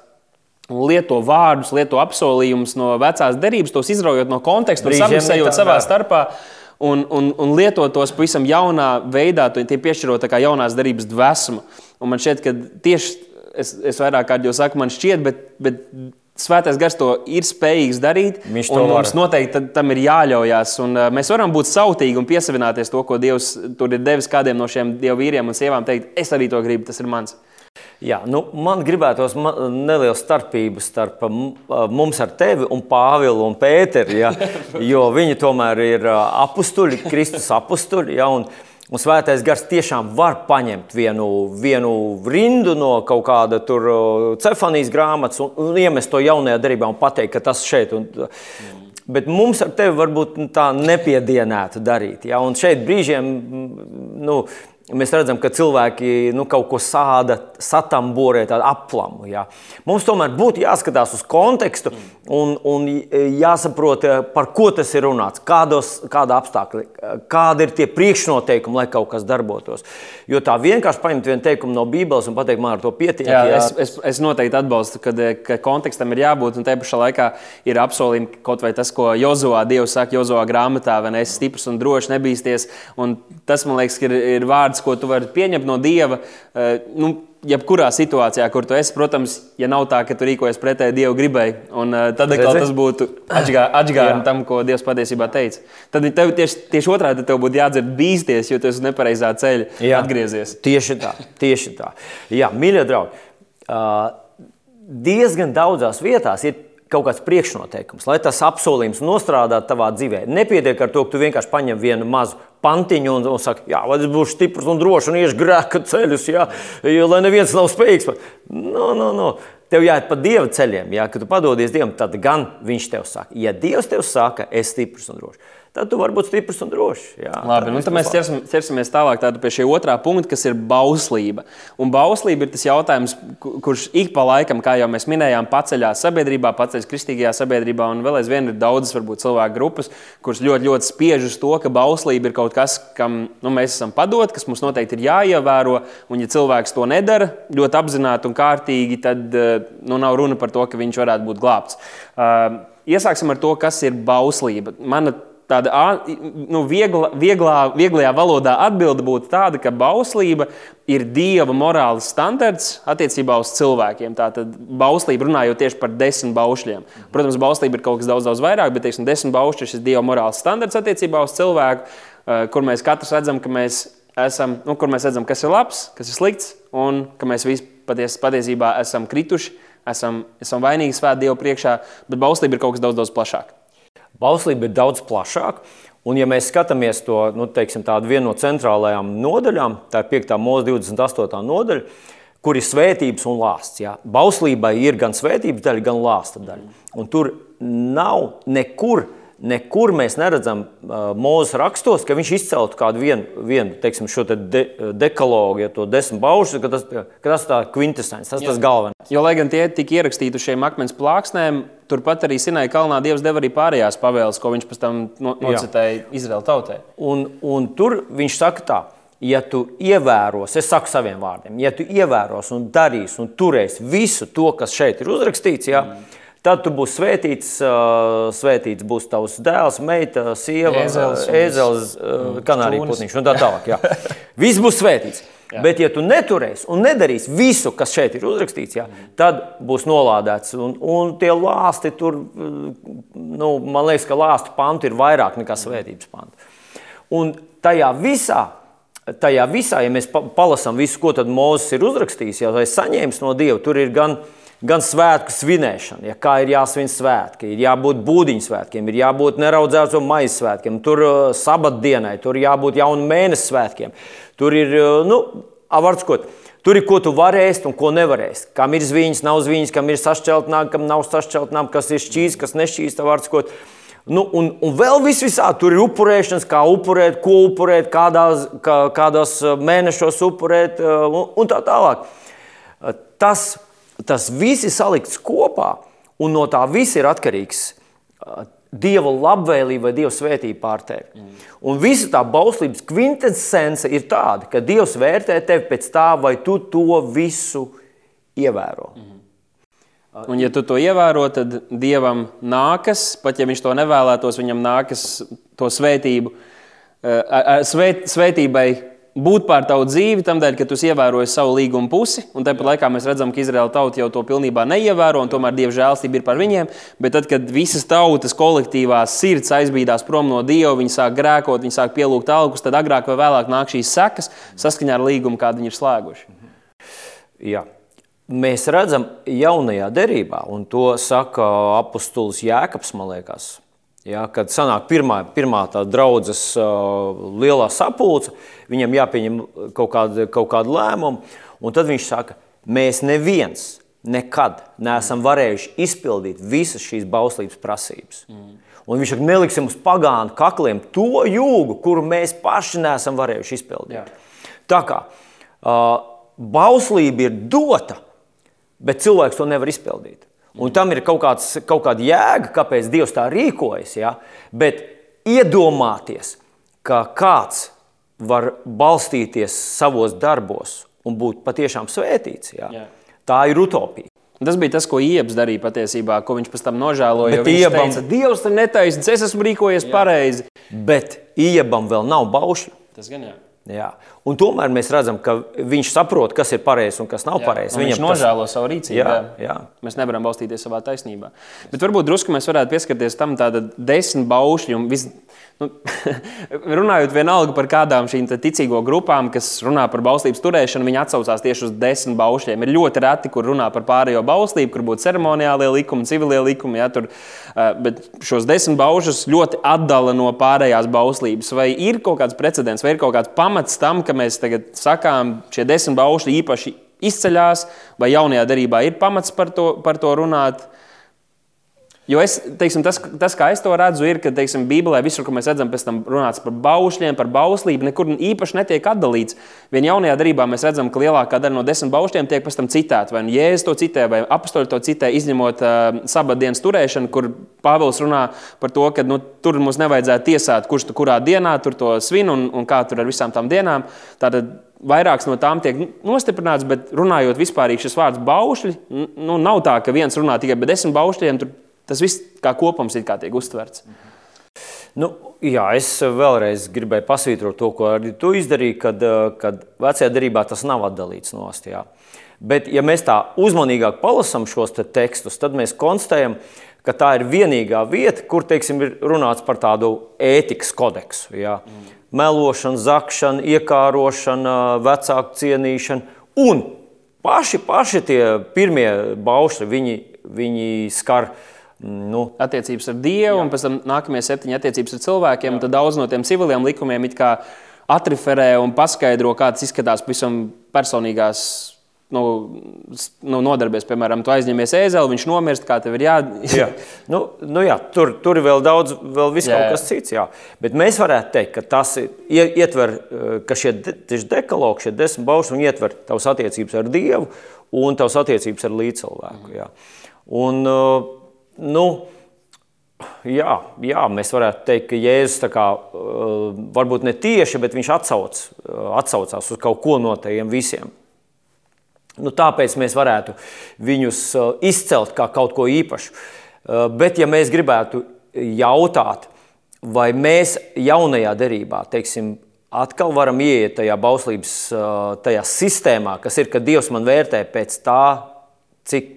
Lieto vārdus, lieto apsolījumus no vecās derības, tos izraujot no konteksta un samasējot savā starpā. Un, un, un lietot tos pavisam jaunā veidā, tie piešķirot jaunās darbības dvēsmu. Un man šķiet, ka tieši es, es vairāk kārt jau saku, man šķiet, bet, bet Svētais gars to ir spējīgs darīt. Viņš to mums noteikti tam ir jāļaujas. Un, uh, mēs varam būt sautīgi un piesavināties to, ko Dievs tur ir devis kādiem no šiem dievu vīriem un sievām. Teikt, es arī to gribu, tas ir mans. Jā, nu, man gribētos nelielu starpību starp mums ar tevi un Pāvilu un Pēteru. Ja, *laughs* jo viņi tomēr ir apstuļi, Kristus apstuļi. Ja, un, Un svētais gars tiešām var paņemt vienu, vienu rindu no kaut kāda tur cefanijas grāmatas un, un iemest to jaunajā darbā un pateikt, ka tas šeit. Un, mm. Bet mums ar tevi varbūt tā nepiedienētu darīt. Ja? Un šeit brīžiem nu, Mēs redzam, ka cilvēki nu, kaut ko sāda, satamborē tādu aplamu. Ja. Mums tomēr būtu jāskatās uz kontekstu un, un jāsaprot, par ko tas ir runāts, kādos, kāda apstākļi, kādi ir tie priekšnoteikumi, lai kaut kas darbotos. Jo tā vienkārši paņemt vienu teikumu no Bībeles un pateikt, man ar to pietiek. Jā, jā. Es, es, es noteikti atbalstu, kad, ka kontekstam ir jābūt, un te pašā laikā ir apsolījumi kaut vai tas, ko Jozovā Dievs saka Jozovā grāmatā, vai ne, esi stiprs un drošs, nebīsties. Un tas, man liekas, ir, ir vārds vārds, ko tu vari pieņemt no Dieva. Eh, nu, jebkurā situācijā, kur tu esi, protams, ja nav tā, ka tu rīkojies pretēji Dieva gribai, un uh, tad atkal tas būtu *clears throat* atgādājums tam, ko Dievs patiesībā teica. Tad tev tieši, tieši otrādi tev būtu jādzird bīsties, jo tu esi nepareizā ceļa Jā, atgriezies. Tieši tā, tieši tā. Jā, mīļie draugi, uh, diezgan daudzās vietās ir kaut kāds priekšnoteikums, lai tas apsolījums nostrādātu tavā dzīvē. Nepietiek ar to, ka tu vienkārši paņem vienu mazu pantiņu un, un saki, jā, es būšu stiprs un drošs un iešu grēka ceļus, jā, lai neviens nav spējīgs. No, no, no. Tev jāiet pa dieva ceļiem, jā, kad tu padodies dievam, tad gan viņš tev saka, ja dievs tev saka, es esmu stiprs un drošs. Tad tu vari būt stiprs un drošs. Jā, Labi, nu, tad mēs ķersim, ķersimies tālāk pie šī otrā punkta, kas ir bauslība. Un bauslība ir tas jautājums, kurš ik pa laikam, kā jau mēs minējām, paceļās sabiedrībā, paceļas kristīgajā sabiedrībā, un vēl aizvien ir daudzas varbūt, cilvēku grupas, kuras ļoti, ļoti spiež uz to, ka bauslība ir kaut kas, kam nu, mēs esam padot, kas mums noteikti ir jāievēro. Un, ja cilvēks to nedara ļoti apzināti un kārtīgi, tad eh, nu, nav runa par to, ka viņš varētu būt glābts. Uh, Iesāksim ar to, kas ir bauslība. Mana tāda nu, viegla, vieglā, vieglajā valodā atbilde būtu tāda, ka bauslība ir dieva morāles standarts attiecībā uz cilvēkiem. Tātad bauslība runājot tieši par desmit baušļiem. Protams, bauslība ir kaut kas daudz, daudz vairāk, bet teiksim, desmit baušļi ir šis dieva morāles standarts attiecībā uz cilvēku, kur mēs katrs redzam, ka mēs esam, nu, kur mēs redzam, kas ir labs, kas ir slikts, un ka mēs visi paties, patiesībā esam krituši, esam, esam vainīgi svēt Dievu priekšā, bet bauslība ir kaut kas daudz, daudz plašāks. Bauslība ir daudz plašāka. Un, ja mēs skatāmies to nu, teiksim, vienu no centrālajām nodaļām, tā ir 5. mūža 28. nodaļa, kur ir svētības un lāsts. Jā. Bauslībai ir gan svētības daļa, gan lāsta daļa. Un tur nav nekur nekur mēs neredzam uh, mūža rakstos, ka viņš izceltu kādu vienu, vienu teiksim, šo te de, dekalogu, ja to desmit baušus, ka tas, ka tas tā kvintesence, tas Jā. tas galvenais. Jo, lai gan tie tika ierakstīti šiem akmens plāksnēm, turpat arī Sinai kalnā Dievs deva arī pārējās pavēles, ko viņš pēc tam no, nocitēja Izraēla tautai. Un, un tur viņš saka tā. Ja tu ievēros, es saku saviem vārdiem, ja tu ievēros un darīsi un turēsi visu to, kas šeit ir uzrakstīts, ja, mm Tad tu būsi svētīts, svētīts būs tavs dēls, meita, sieva, ēzelis, kanārija putniņš un tā tālāk. Jā. *laughs* Viss būs svētīts. Jā. Bet, ja tu neturēsi un nedarīsi visu, kas šeit ir uzrakstīts, jā, tad būs nolādēts. Un, un tie lāsti tur, nu, man liekas, ka lāstu pantu ir vairāk nekā svētības pantu. Un tajā visā, tajā visā, ja mēs palasām visu, ko Mozus ir uzrakstījis, jau vai saņēmis no Dieva, tur ir gan gan svētku svinēšana, ja kā ir jāsvin svētki, ir jābūt būdiņu svētkiem, ir jābūt neraudzēto maisu svētkiem, tur uh, sabatdienai, tur jābūt jaunu mēnesi svētkiem. Tur ir, uh, nu, avārskot, tur ir ko tu vari ēst un ko nevar ēst. Kam ir zviņas, nav zviņas, kam ir sašķeltnāk, kam nav sašķeltnāk, kas ir šķīs, kas nešķīs, avārskot. Nu, un, un vēl viss visā tur ir upurēšanas, kā upurēt, ko upurēt, kādās, kā, kādos uh, mēnešos upurēt un, un tā tālāk. Tas tas viss ir salikts kopā, un no tā viss ir atkarīgs. Dieva labvēlība vai Dieva svētība pār tevi. Mm. Un visa tā bauslības kvintessence ir tāda, ka Dievs vērtē tevi pēc tā, vai tu to visu ievēro. Mm. Un, ja tu to ievēro, tad Dievam nākas, pat ja viņš to nevēlētos, viņam nākas to svētību, svēt, svētībai būt pār tavu dzīvi, tam dēļ, ka tu ievēroji savu līgumu pusi, un tāpat laikā mēs redzam, ka Izraēla tauta jau to pilnībā neievēro, un tomēr Dieva žēlstība ir par viņiem. Bet tad, kad visas tautas kolektīvās sirds aizbīdās prom no Dieva, viņi sāk grēkot, viņi sāk pielūgt algus, tad agrāk vai vēlāk nāk šīs sekas saskaņā ar līgumu, kādu viņi ir slēguši. Jā. Mēs redzam, jaunajā derībā, un to saka apustulis Jēkabs, man liekas, Ja, kad sanāk pirmā, pirmā tā draudzes uh, lielā sapulce, viņam jāpieņem kaut kāda, kaut kāda lēmuma, un tad viņš saka, mēs neviens nekad neesam varējuši izpildīt visas šīs bauslības prasības. Mm. Un viņš saka, neliksim uz pagānu kakliem to jūgu, kuru mēs paši neesam varējuši izpildīt. Jā. Tā kā uh, bauslība ir dota, bet cilvēks to nevar izpildīt. Un tam ir kaut, kāds, kaut kāda jēga, kāpēc Dievs tā rīkojas. Ja? Bet iedomāties, ka kāds var balstīties savos darbos un būt patiešām svētīts, ja? Jā. tā ir utopija. Tas bija tas, ko Iebs darīja patiesībā, ko viņš pēc tam nožēloja. Bet Iebam... teica, Dievs ir netaisnīgs, es esmu rīkojies jā. pareizi. Bet Iebam vēl nav baušļu. Tas gan jā. Jā. Un tomēr mēs redzam, ka viņš saprot, kas ir pareizi un kas nav pareizi. Viņš nožēlo tas... savu rīcību. Jā, jā. Mēs nevaram balstīties savā taisnībā. Bet varbūt drusku mēs varētu pieskarties tam, kāda desmit baušļi un viss Nu, *laughs* runājot vienalga par kādām šīm ticīgo grupām, kas runā par bauslības turēšanu, viņi atsaucās tieši uz desmit baušļiem. Ir ļoti reti, kur runā par pārējo bauslību, kur būtu ceremoniālie likumi, civilie likumi. Ja, tur, bet šos desmit baušļus ļoti atdala no pārējās bauslības. Vai ir kaut kāds precedents, vai ir kaut kāds pamats tam, ka mēs tagad sakām, šie desmit baušļi īpaši izceļās, vai jaunajā darbā ir pamats par to, par to runāt? Jo es, teiksim, tas, tas, kā es to redzu, ir, ka teiksim, Bībelē visur, kur mēs redzam, pēc tam runāts par baušļiem, par bauslību, nekur īpaši netiek atdalīts. Vien jaunajā darbā mēs redzam, ka lielākā daļa no desmit baušļiem tiek pēc tam citēta. Vai nu Jēzus to citē, vai apakstoļi to citē, izņemot uh, sabadienas turēšanu, kur Pāvils runā par to, ka nu, tur mums nevajadzētu tiesāt, kurš tu kurā dienā tur to svin un, un kā tur ar visām tām dienām. Tātad vairākas no tām tiek nostiprināts, bet runājot vispār, šis vārds baušļi, nu, nav tā, ka viens runā tikai par desmit baušļiem. Tur Tas viss kā kopums kā tiek uztverts. Nu, jā, es vēlreiz gribēju pasvītrot to, ko arī tu izdarīji, kad, kad vecajā darbā tas nav atdalīts no astā. Bet, ja mēs tā uzmanīgāk palasām šos te tekstus, tad mēs konstatējam, ka tā ir vienīgā vieta, kur teiksim, ir runāts par tādu ētikas kodeksu. Jā. Mm. Melošana, zakšana, iekārošana, vecāku cienīšana. Un paši, paši tie pirmie baušļi, viņi, viņi skar Nu, attiecības ar Dievu, jā. un pēc tam nākamie septiņi attiecības ar cilvēkiem. Tad daudz no tiem civiliem likumiem atriferē un paskaidro, kā tas izskatās pavisam personīgās nu, nu, nodarbies, piemēram, tu aizņemies ēzeli, viņš nomirst, kā tev ir jā. jā. *laughs* Nu, nu jā, tur, tur ir vēl daudz, vēl viss kaut kas cits. Jā. Bet mēs varētu teikt, ka tas ietver, ka šie de, dekalogi, šie desmit baušļi, ietver tavas attiecības ar Dievu un tavas attiecības ar līdzcilvēku. Jā. Un, uh, Nu, Jā, jā, mēs varētu teikt, ka Jēzus kā, uh, varbūt ne tieši, bet viņš atsauc, uh, atsaucās uz kaut ko no tiem visiem. Nu, tāpēc mēs varētu viņus uh, izcelt kā kaut ko īpašu. Bet, ja mēs gribētu jautāt, vai mēs jaunajā derībā, teiksim, atkal varam ieiet tajā bauslības tajā sistēmā, kas ir, ka Dievs man vērtē pēc tā, cik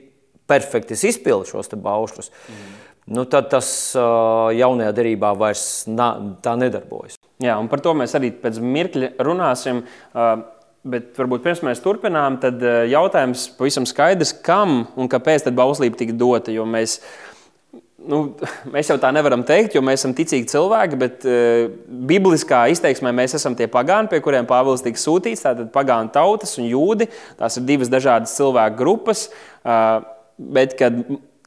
perfekti izpildu šos baušļus, mm. nu, tad tas jaunajā derībā vairs na, tā nedarbojas. Jā, un par to mēs arī pēc mirkļa runāsim. Bet varbūt pirms mēs turpinām, tad jautājums pavisam skaidrs, kam un kāpēc bauslība tika dota. Jo mēs, nu, *laughs* mēs jau tā nevaram teikt, jo mēs esam ticīgi cilvēki, bet uh, bibliskā izteiksmē mēs esam tie pagāni, pie kuriem Pāvils tika sūtīts. Tātad pagānu tautas un jūdi. Tās ir divas dažādas cilvēku grupas. Uh, bet kad,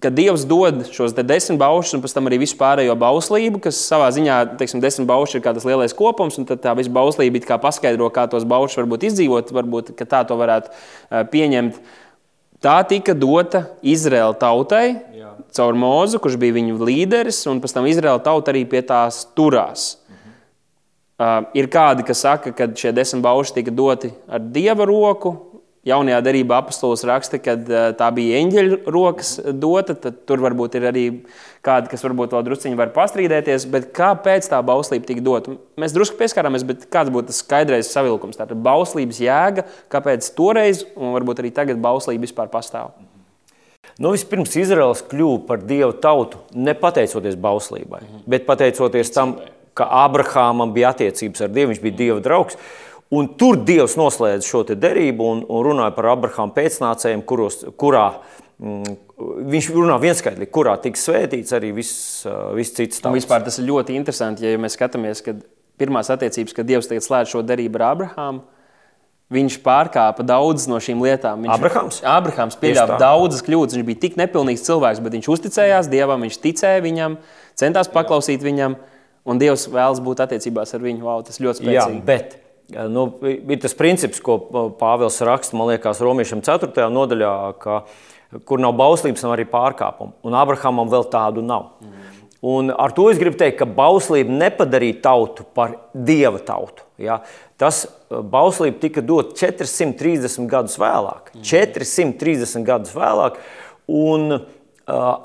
kad Dievs dod šos desmit baušus un pēc tam arī visu pārējo bauslību, kas savā ziņā, teiksim, desmit bauši ir kā tas lielais kopums, un tad tā visa bauslība paskaidro, kā tos baušus varbūt izdzīvot, varbūt tā to varētu pieņemt. Tā tika dota Izraēla tautai Jā. caur Mūzu, kurš bija viņu līderis, un pēc tam Izraēla tauta arī pie tās turās. Mhm. Uh, ir kādi, kas saka, ka šie desmit bauši tika doti ar dieva roku, Jaunajā darbā apustulis raksta, ka eh, tā bija eņģeļa rokas dota. Tur varbūt ir arī kādi, kas varbūt vēl druskuļi var pastrīdēties. Bet kāpēc tā bauslība tika dota? Mēs drusku pieskārāmies, bet kāds būtu tas skaidrais savilkums? Tā ir bauslības jēga, kāpēc toreiz un varbūt arī tagad bauslība vispār pastāv. Nu, vispirms Izraels kļuva par dievu tautu ne pateicoties bauslībai, mhm. bet pateicoties tam, ka Abrahamam bija attiecības ar Dievu, viņš bija Dieva draugs. Un tur Dievs noslēdz šo derību un, un runāja par Abrahāma pēcnācējiem, kuros, kurā mm, viņš runā vienskaitīgi, kurā tiks svētīts arī viss, viss cits. Vispār tas ir ļoti interesanti, ja mēs skatāmies, kad pirmās attiecības, kad Dievs slēdz šo derību ar Abrahāmu. Viņš pārkāpa daudzas no šīm lietām. Viņš, Abrahams? Abrahams pieļāva daudzas kļūdas. Viņš bija tik nepilnīgs cilvēks, bet viņš uzticējās Dievam, viņš ticēja viņam, centās paklausīt viņam, un Dievs vēlas būt attiecībās ar viņu. Wow, tas ļoti spēcīgi. Jā, bet Nu, ir tas princips, ko Pāvils raksta, man liekas, Romiešiem 4. nodaļā, ka, kur nav bauslības, nav arī pārkāpumu. Un Abrahamam vēl tādu nav. Mm. Un ar to es gribu teikt, ka bauslība nepadarīja tautu par dieva tautu. Ja? Tas bauslība tika dot 430 gadus vēlāk. Mm. 430 gadus vēlāk. Un uh,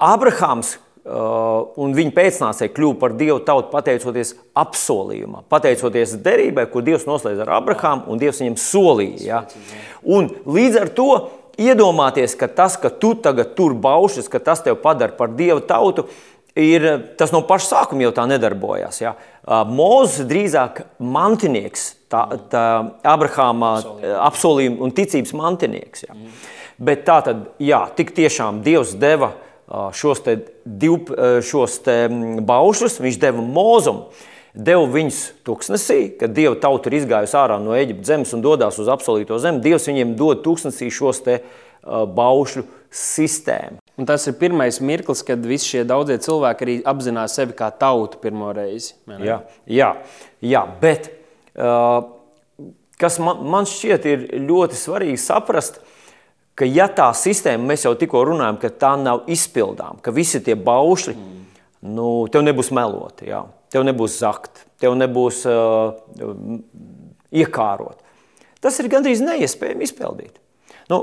Abrahams un viņa pēcnācēji kļuva par dievu tautu pateicoties apsolījumam, pateicoties derībai, ko Dievs noslēdz ar Abrahāmu, un Dievs viņam solīja. Ja? Un līdz ar to iedomāties, ka tas, ka tu tagad tur baušas, ka tas tev padara par dievu tautu, ir, tas no paša sākuma jau tā nedarbojās. Ja? Uh, Mūzis drīzāk mantinieks, tā, tā Abrahāma apsolījuma un ticības mantinieks. Ja? Bet tā tad, jā, tik tiešām Dievs deva uh, šos, te div, šos te baušus, viņš deva mūzumu. Deva viņus tūkstnesī, kad Dieva tauta ir izgājusi ārā no Eģiptes zemes un dodas uz apsolīto zemi. Dievs viņiem dod tūkstnesī šos te baušļu sistēmu. Un tas ir pirmais mirklis, kad visi šie daudzie cilvēki arī apzinās sevi kā tautu pirmo reizi. Jā, jā, jā, bet uh, kas man, man šķiet ir ļoti svarīgi saprast, ka ja tā sistēma, mēs jau tikko runājam, ka tā nav izpildāma, ka visi tie baušļi, mm. nu, tev nebūs meloti, jā, tev nebūs zakt, tev nebūs uh, iekārot. Tas ir gandrīz neiespējami izpildīt. Nu,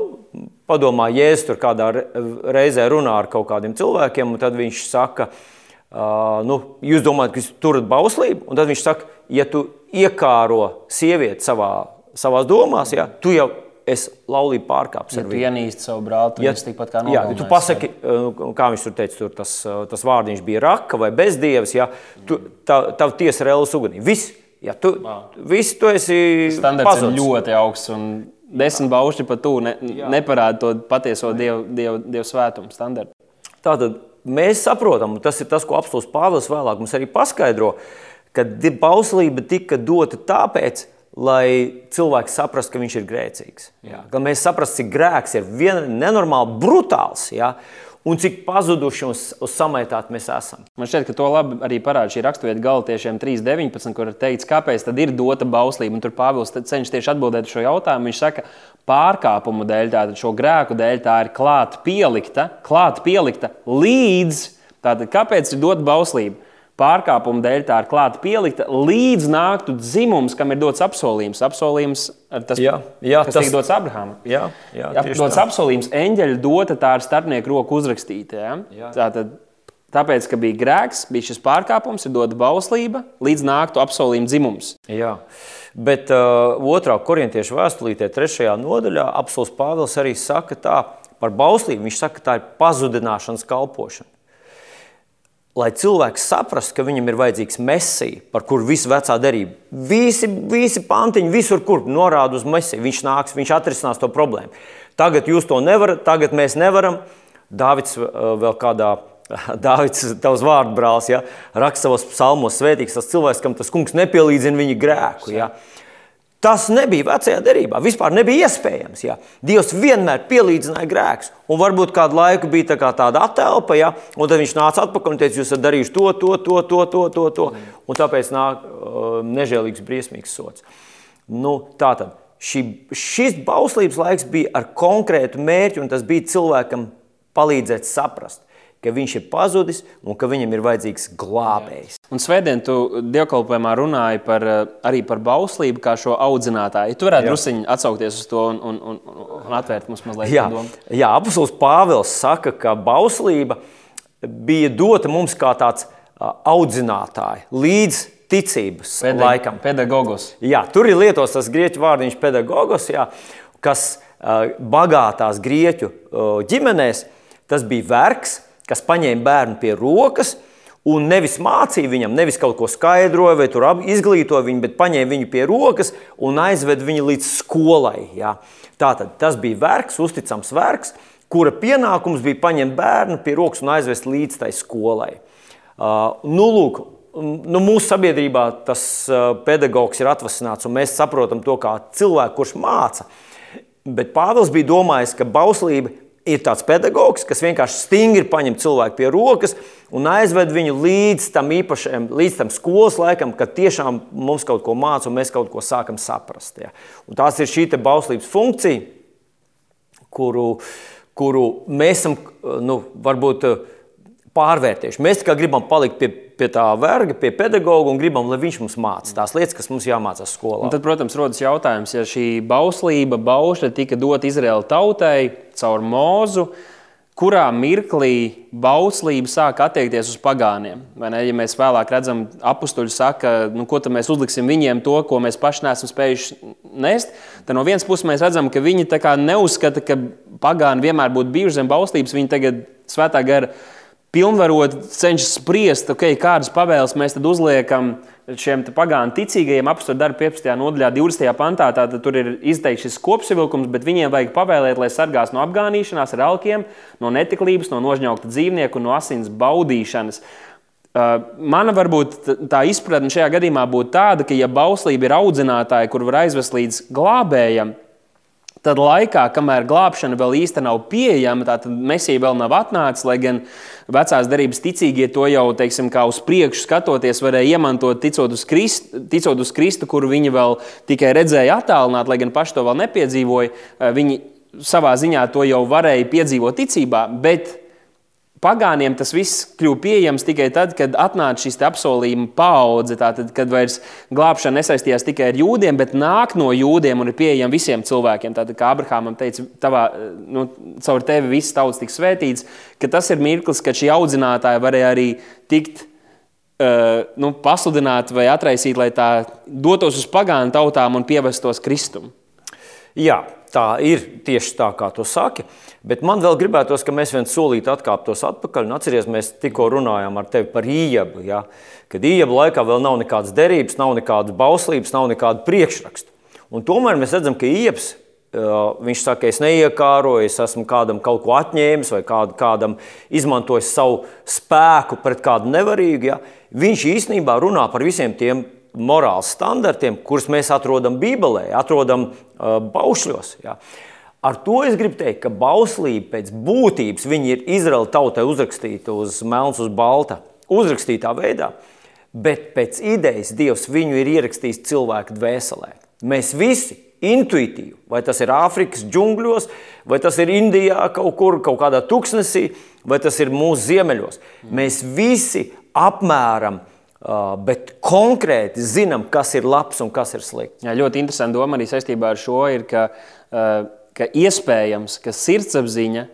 padomā, Jēzus tur kādā reizē runā ar kaut kādiem cilvēkiem, un tad viņš saka, uh, nu, jūs domājat, ka jūs turat bauslību, un tad viņš saka, ja tu iekāro sievieti savā, savās domās, ja, tu jau es laulību pārkāpšu. Ja tu ienīsti savu brāli, ja, tikpat kā nogalināts. Jā, ja tu pasaki, kā viņš tur teica, tur tas, tas vārdiņš bija raka vai bezdievs, ja, tu, tā, tav tiesa reāls ugunī. Viss, ja, tu, viss tu esi Standarts pazudis. ir ļoti augsts. Un... Desmit baušļi pat tu ne, neparāda to patieso dievu, dievu, dievu svētumu standartu. Tātad mēs saprotam, un tas ir tas, ko apstults Pāvils vēlāk mums arī paskaidro, ka bauslība tika dota tāpēc, lai cilvēks saprastu, ka viņš ir grēcīgs. Jā. Lai mēs saprastu, cik grēks ir vien, nenormāli brutāls. Jā un cik pazuduši un samaitāti mēs esam. Man šķiet, ka to labi arī parāda šī raksturvieta galotiešiem 3.19, kur ir teikts, kāpēc tad ir dota bauslība. Un tur Pāvils cenšas tieši atbildēt šo jautājumu. Viņš saka, pārkāpumu dēļ, tātad šo grēku dēļ, tā ir klāt pielikta, klāt pielikta līdz. Tātad, kāpēc ir dota bauslība? Pārkāpuma dēļ tā ir klāta pielikta, līdz nāktu dzimums, kam ir dots apsolījums. Apsolījums tas, jā, jā, kas tas... tika dots Abrahamam. Jā, jā, dots tā. apsolījums, eņģeļa dota tā ar starpnieku roku uzrakstīta. Ja? Jā. Tātad, tāpēc, ka bija grēks, bija šis pārkāpums, ir dota bauslība, līdz nāktu apsolījuma dzimums. Jā. Bet uh, otrā korintiešu vēstulītē, trešajā nodaļā, apelsīns Pāvils arī saka tā par bauslību. Viņš saka, ka tā ir pazudināšanas kalpošana lai cilvēks saprastu, ka viņam ir vajadzīgs mesija, par kuru visu vecā derība. Visi, visi pantiņi, visur, kur norāda uz mesiju, viņš nāks, viņš atrisinās to problēmu. Tagad jūs to nevarat, tagad mēs nevaram. Dāvids uh, vēl kādā. *laughs* Dāvids, tavs vārdu brālis, ja, raksta savos psalmos, svētīgs tas cilvēks, kam tas kungs nepielīdzina viņa grēku. Ja. Tas nebija vecajā derībā. Vispār nebija iespējams. Ja? Dievs vienmēr pielīdzināja grēkus. Un varbūt kādu laiku bija tā tāda attēlpa, ja? un tad viņš nāca atpakaļ un teica, jūs esat darījuši to, to, to, to, to, to, to. Un tāpēc nāk uh, nežēlīgs, briesmīgs sots. Nu, tātad šī, šis bauslības laiks bija ar konkrētu mērķi, un tas bija cilvēkam palīdzēt saprast ka viņš ir pazudis un ka viņam ir vajadzīgs glābējs. Un svētdien tu dievkalpojumā runāji par, eh, arī par bauslību kā šo audzinātāju. Tu varētu druskuļi atsaukties uz to un, un, un, un atvērt mums mazliet jā, domu. Jā, apustulis Pāvils saka, ka bauslība bija dota mums kā tāds audzinātāji līdz ticības Pede, laikam. Pedagogos. Jā, tur ir lietos tas grieķu vārdiņš pedagogos, jā, kas bagātās grieķu ģimenēs tas bija vergs, kas paņēma bērnu pie rokas un nevis mācīja viņam, nevis kaut ko skaidroja vai izglītoja viņu, bet paņēma viņu pie rokas un aizveda viņu līdz skolai. Jā. Tātad tas bija vergs, uzticams vergs, kura pienākums bija paņemt bērnu pie rokas un aizvest līdz tai skolai. Uh, nu, lūk, nu, mūsu sabiedrībā tas pedagogs ir atvasināts, un mēs saprotam to kā cilvēku, kurš māca. Bet Pāvils bija domājis, ka bauslība ir tāds pedagogs, kas vienkārši stingri paņem cilvēku pie rokas un aizved viņu līdz tam īpašajam, līdz tam skolas laikam, kad tiešām mums kaut ko māca un mēs kaut ko sākam saprast. Ja. Un tās ir šī bauslības funkcija, kuru, kuru mēs esam nu, varbūt pārvērtējuši. Mēs tikai gribam palikt pie pie tā verga, pie pedagoga un gribam, lai viņš mums māca tās lietas, kas mums jāmācās skolā. Un tad, protams, rodas jautājums, ja šī bauslība, baušļa tika dota Izraēla tautai caur mūzu. Kurā mirklī bauslība sāk attiekties uz pagāniem? Ja mēs vēlāk redzam, apstuļi saka, nu, ko mēs uzliksim viņiem to, ko mēs paši neesam spējuši nest, tad no vienas puses mēs redzam, ka viņi neuzskata, ka pagāni vienmēr būtu bijuši zem bauslības. Viņi tagad svētā gara pilnvarot, cenšas spriest, okay, kādas pavēles mēs uzliekam šiem pagānu ticīgajiem. Apstākļu darba 15. nodaļā, 20. pantā, tātad tur ir izteikts šis kopsavilkums, bet viņiem vajag pavēlēt, lai sargās no apgānīšanās ar alkiem, no netiklības, no nožņaukta dzīvnieku un no asins baudīšanas. Uh, mana varbūt tā izpratne šajā gadījumā būtu tāda, ka, ja bauslība ir audzinātāja, kur var aizvest līdz glābējam, Tad laikā, kamēr glābšana vēl īsti nav pieejama, tad mesija vēl nav atnācis, lai gan vecās derības ticīgie to jau, teiksim, kā uz priekšu skatoties, varēja iemantot, ticot uz, Kristu, ticot uz Kristu, kuru viņi vēl tikai redzēja attālināt, lai gan paši to vēl nepiedzīvoja. Viņi savā ziņā to jau varēja piedzīvot ticībā, bet Pagāniem tas viss kļuva pieejams tikai tad, kad atnāca šis apsolījuma paudze. Tātad, kad vairs glābšana nesaistījās tikai ar jūdiem, bet nāk no jūdiem un ir pieejama visiem cilvēkiem. Tātad, kā Abrahamam teica, tavā, nu, caur tevi viss tauts tiks svētīts, ka tas ir mirklis, kad šī audzinātāja varēja arī tikt. Uh, nu, pasludināt vai atraisīt, lai tā dotos uz pagānu tautām un pievestos Kristum. Jā, tā ir tieši tā, kā tu saki. Bet man vēl gribētos, ka mēs viens solīti atkāptos atpakaļ. Un atceries, mēs tikko runājām ar tevi par īebu. Ja? Kad īebu laikā vēl nav nekādas derības, nav nekādas bauslības, nav nekāda priekšraksta. Un tomēr mēs redzam, ka iebs Viņš saka, es neiekāroju, es esmu kādam kaut ko atņēmis, vai kād, kādam izmantojis savu spēku pret kādu nevarīgu. Ja? Viņš īstenībā runā par visiem tiem morāles standartiem, kurus mēs atrodam Bībelē, atrodam baušļos. Uh, Ar to es gribu teikt, ka bauslība pēc būtības ir Izraēla tautai uzrakstīta uz melnas, uz balta, uzrakstītā veidā, bet pēc idejas Dievs viņu ir ierakstījis cilvēku dvēselē. Mēs visi intuitīvi, vai tas ir Āfrikas džungļos, vai tas ir Indijā kaut kur, kaut kādā tuksnesī, vai tas ir mūsu ziemeļos. Mēs visi apmēram bet konkrēti zinām, kas ir labs un kas ir slikts. Jā, ļoti interesanti doma arī saistībā ar šo ir, ka uh, ka iespējams, ka sirdsapziņa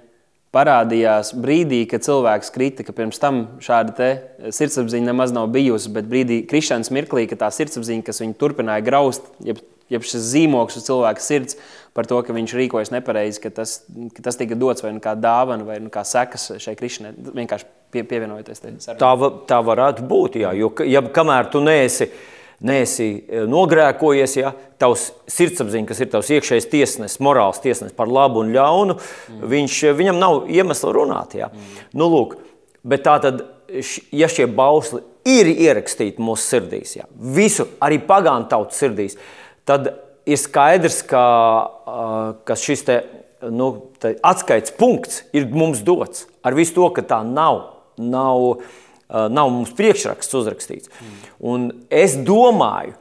parādījās brīdī, kad cilvēks krita, ka pirms tam šāda sirdsapziņa nemaz nav bijusi, bet brīdī, krišanas mirklī, ka tā sirdsapziņa, kas viņu turpināja graust, jeb, jeb šis zīmoks uz cilvēka sirds par to, ka viņš rīkojas nepareizi, ka tas, ka tas tika dots vai nu kā dāvana vai nu kā sekas šai krišanai, vienkārši pie, pievienojoties. Tā, tā varētu būt, jā, jo ja, kamēr tu neesi neesi e, nogrēkojies, ja tavs sirdsapziņa, kas ir tavs iekšējais tiesnesis, morāls tiesnesis par labu un ļaunu, mm. viņš, e, viņam nav iemesla runāt. Ja. Mm. Nu, lūk, bet tā tad, ja šie bausli ir ierakstīti mūsu sirdīs, ja, visu, arī pagānu tautu sirdīs, tad ir skaidrs, ka, ka šis te, nu, atskaites punkts ir mums dots. Ar visu to, ka tā nav, nav nav mums priekšraksts uzrakstīts. Un es domāju,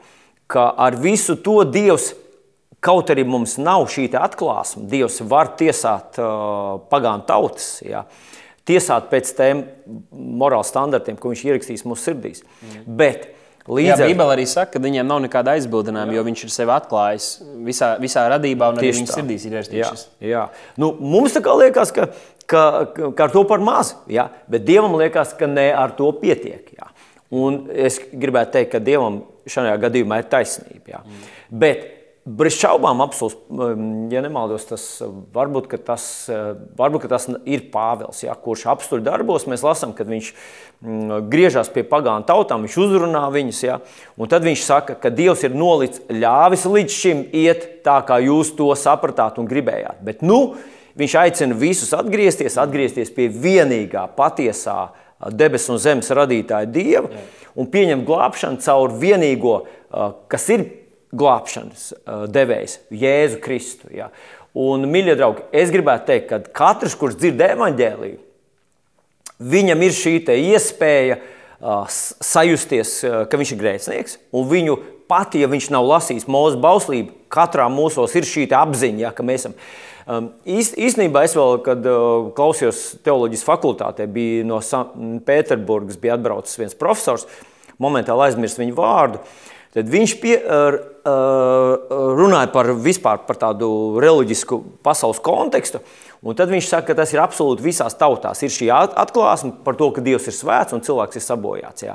ka ar visu to Dievs, kaut arī mums nav šī atklāsme, Dievs var tiesāt uh, pagānu tautas. Ja, tiesāt pēc tiem morāles standartiem, ko viņš ierakstīs mūsu sirdīs. Mm. Bet, Līdz ar to Bībele arī saka, ka viņiem nav nekāda aizbildinājuma, jo viņš ir sevi atklājis visā, visā radībā un arī viņa sirdīs ir. Jā, jā. Nu, mums tā kā liekas, ka ka, ka ar to par maz, ja? bet Dievam liekas, ka ne ar to pietiek. Ja? Un es gribētu teikt, ka Dievam šajā gadījumā ir taisnība. Ja? Mm. Bet bez šaubām um, ja nemaldos, tas varbūt tas, varbūt tas ir Pāvils, ja, kurš apstuļu darbos mēs lasām, kad viņš griežas pie pagānu tautām, viņš uzrunā viņus. Ja, un tad viņš saka, ka Dievs ir nolicis, ļāvis līdz šim iet tā, kā jūs to sapratāt un gribējāt. Bet, nu, Viņš aicina visus atgriezties, atgriezties pie vienīgā, patiesā debesu un zemes radītāja Dieva Jā. un pieņemt glābšanu caur vienīgo, kas ir glābšanas devējs, Jēzu Kristu. Ja. Un, mīļie draugi, es gribētu teikt, ka katrs, kurš dzird evaņģēliju, viņam ir šī iespēja uh, sajusties, uh, ka viņš ir grēcinieks, un viņu pat, ja viņš nav lasījis mūsu bauslību, katrā mūsos ir šī apziņa, ja, ka mēs esam. Uh, Um, īst, īstenībā es vēl, kad uh, klausījos teoloģijas fakultātē, bija no Pēterburgas, bija atbraucis viens profesors, momentāli aizmirst viņu vārdu. Tad viņš pie, runāja par vispār par tādu reliģisku pasaules kontekstu. Un tad viņš saka, ka tas ir absolūti visās tautās. Ir šī atklāsme par to, ka Dievs ir svēts un cilvēks ir sabojāts. Jā.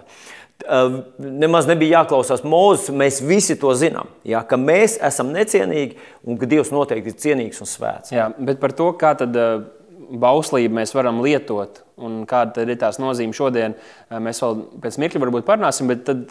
Nemaz nebija jāklausās Mozus, mēs visi to zinām. Jā, ka mēs esam necienīgi un ka Dievs noteikti ir cienīgs un svēts. Jā, bet par to, kā tad bauslību mēs varam lietot un kāda ir tās nozīme šodien, mēs vēl pēc mirkļa varbūt parunāsim, bet tad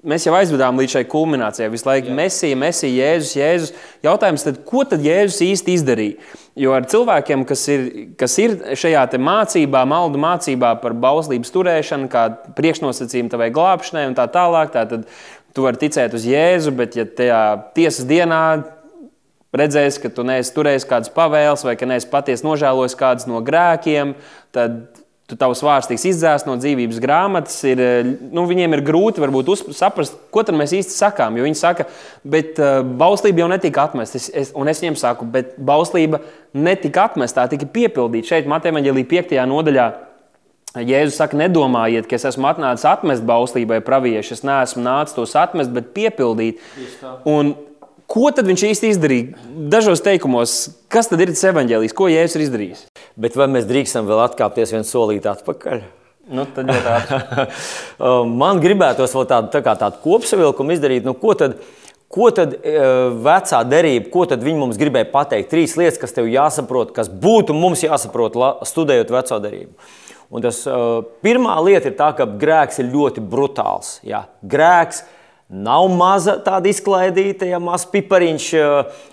Mēs jau aizvedām līdz šai kulminācijai. Visu laiku mesija, mesija, Jēzus, Jēzus. Jautājums, tad, ko tad Jēzus īsti izdarīja? Jo ar cilvēkiem, kas ir, kas ir šajā mācībā, maldu mācībā par bauslības turēšanu, kā priekšnosacījumu tavai glābšanai un tā tālāk, tā tad tu vari ticēt uz Jēzu, bet ja tajā tiesas dienā redzējis, ka tu neesi turējis kādas pavēles, vai ka neesi patiesi nožēlojis kādas no grēkiem, tad tu tavs vārds tiks izdzēsts no dzīvības grāmatas. Ir, nu, viņiem ir grūti varbūt, uz, saprast, ko mēs īsti sakām. Jo viņi saka, bet uh, bauslība jau netika atmesta. Es, es, un es viņiem saku, bet bauslība netika atmesta, tā tika piepildīta. Šeit Mateja Vāģelī 5. nodaļā. Jēzus saka, nedomājiet, ka es esmu atnācis atmest bauslībai praviešu. Es neesmu nācis tos atmest, bet piepildīt. Un Ko tad viņš īsti izdarīja? Dažos teikumos, kas tad ir tas evaņģēlijs, ko Jēzus ir izdarījis? Bet vai mēs drīkstam vēl atkāpties viens solīt atpakaļ? Nu, *laughs* Man gribētos vēl tādu, tā tādu kopsavilkumu izdarīt. Nu, ko tad, ko tad uh, vecā derība, ko tad viņi mums gribēja pateikt? Trīs lietas, kas tev jāsaprot, kas būtu mums jāsaprot, studējot veco derību. Un tas, uh, pirmā lieta ir tā, ka grēks ir ļoti brutāls. Jā. Grēks Nav maza tāda izklaidīta, ja mazs pipariņš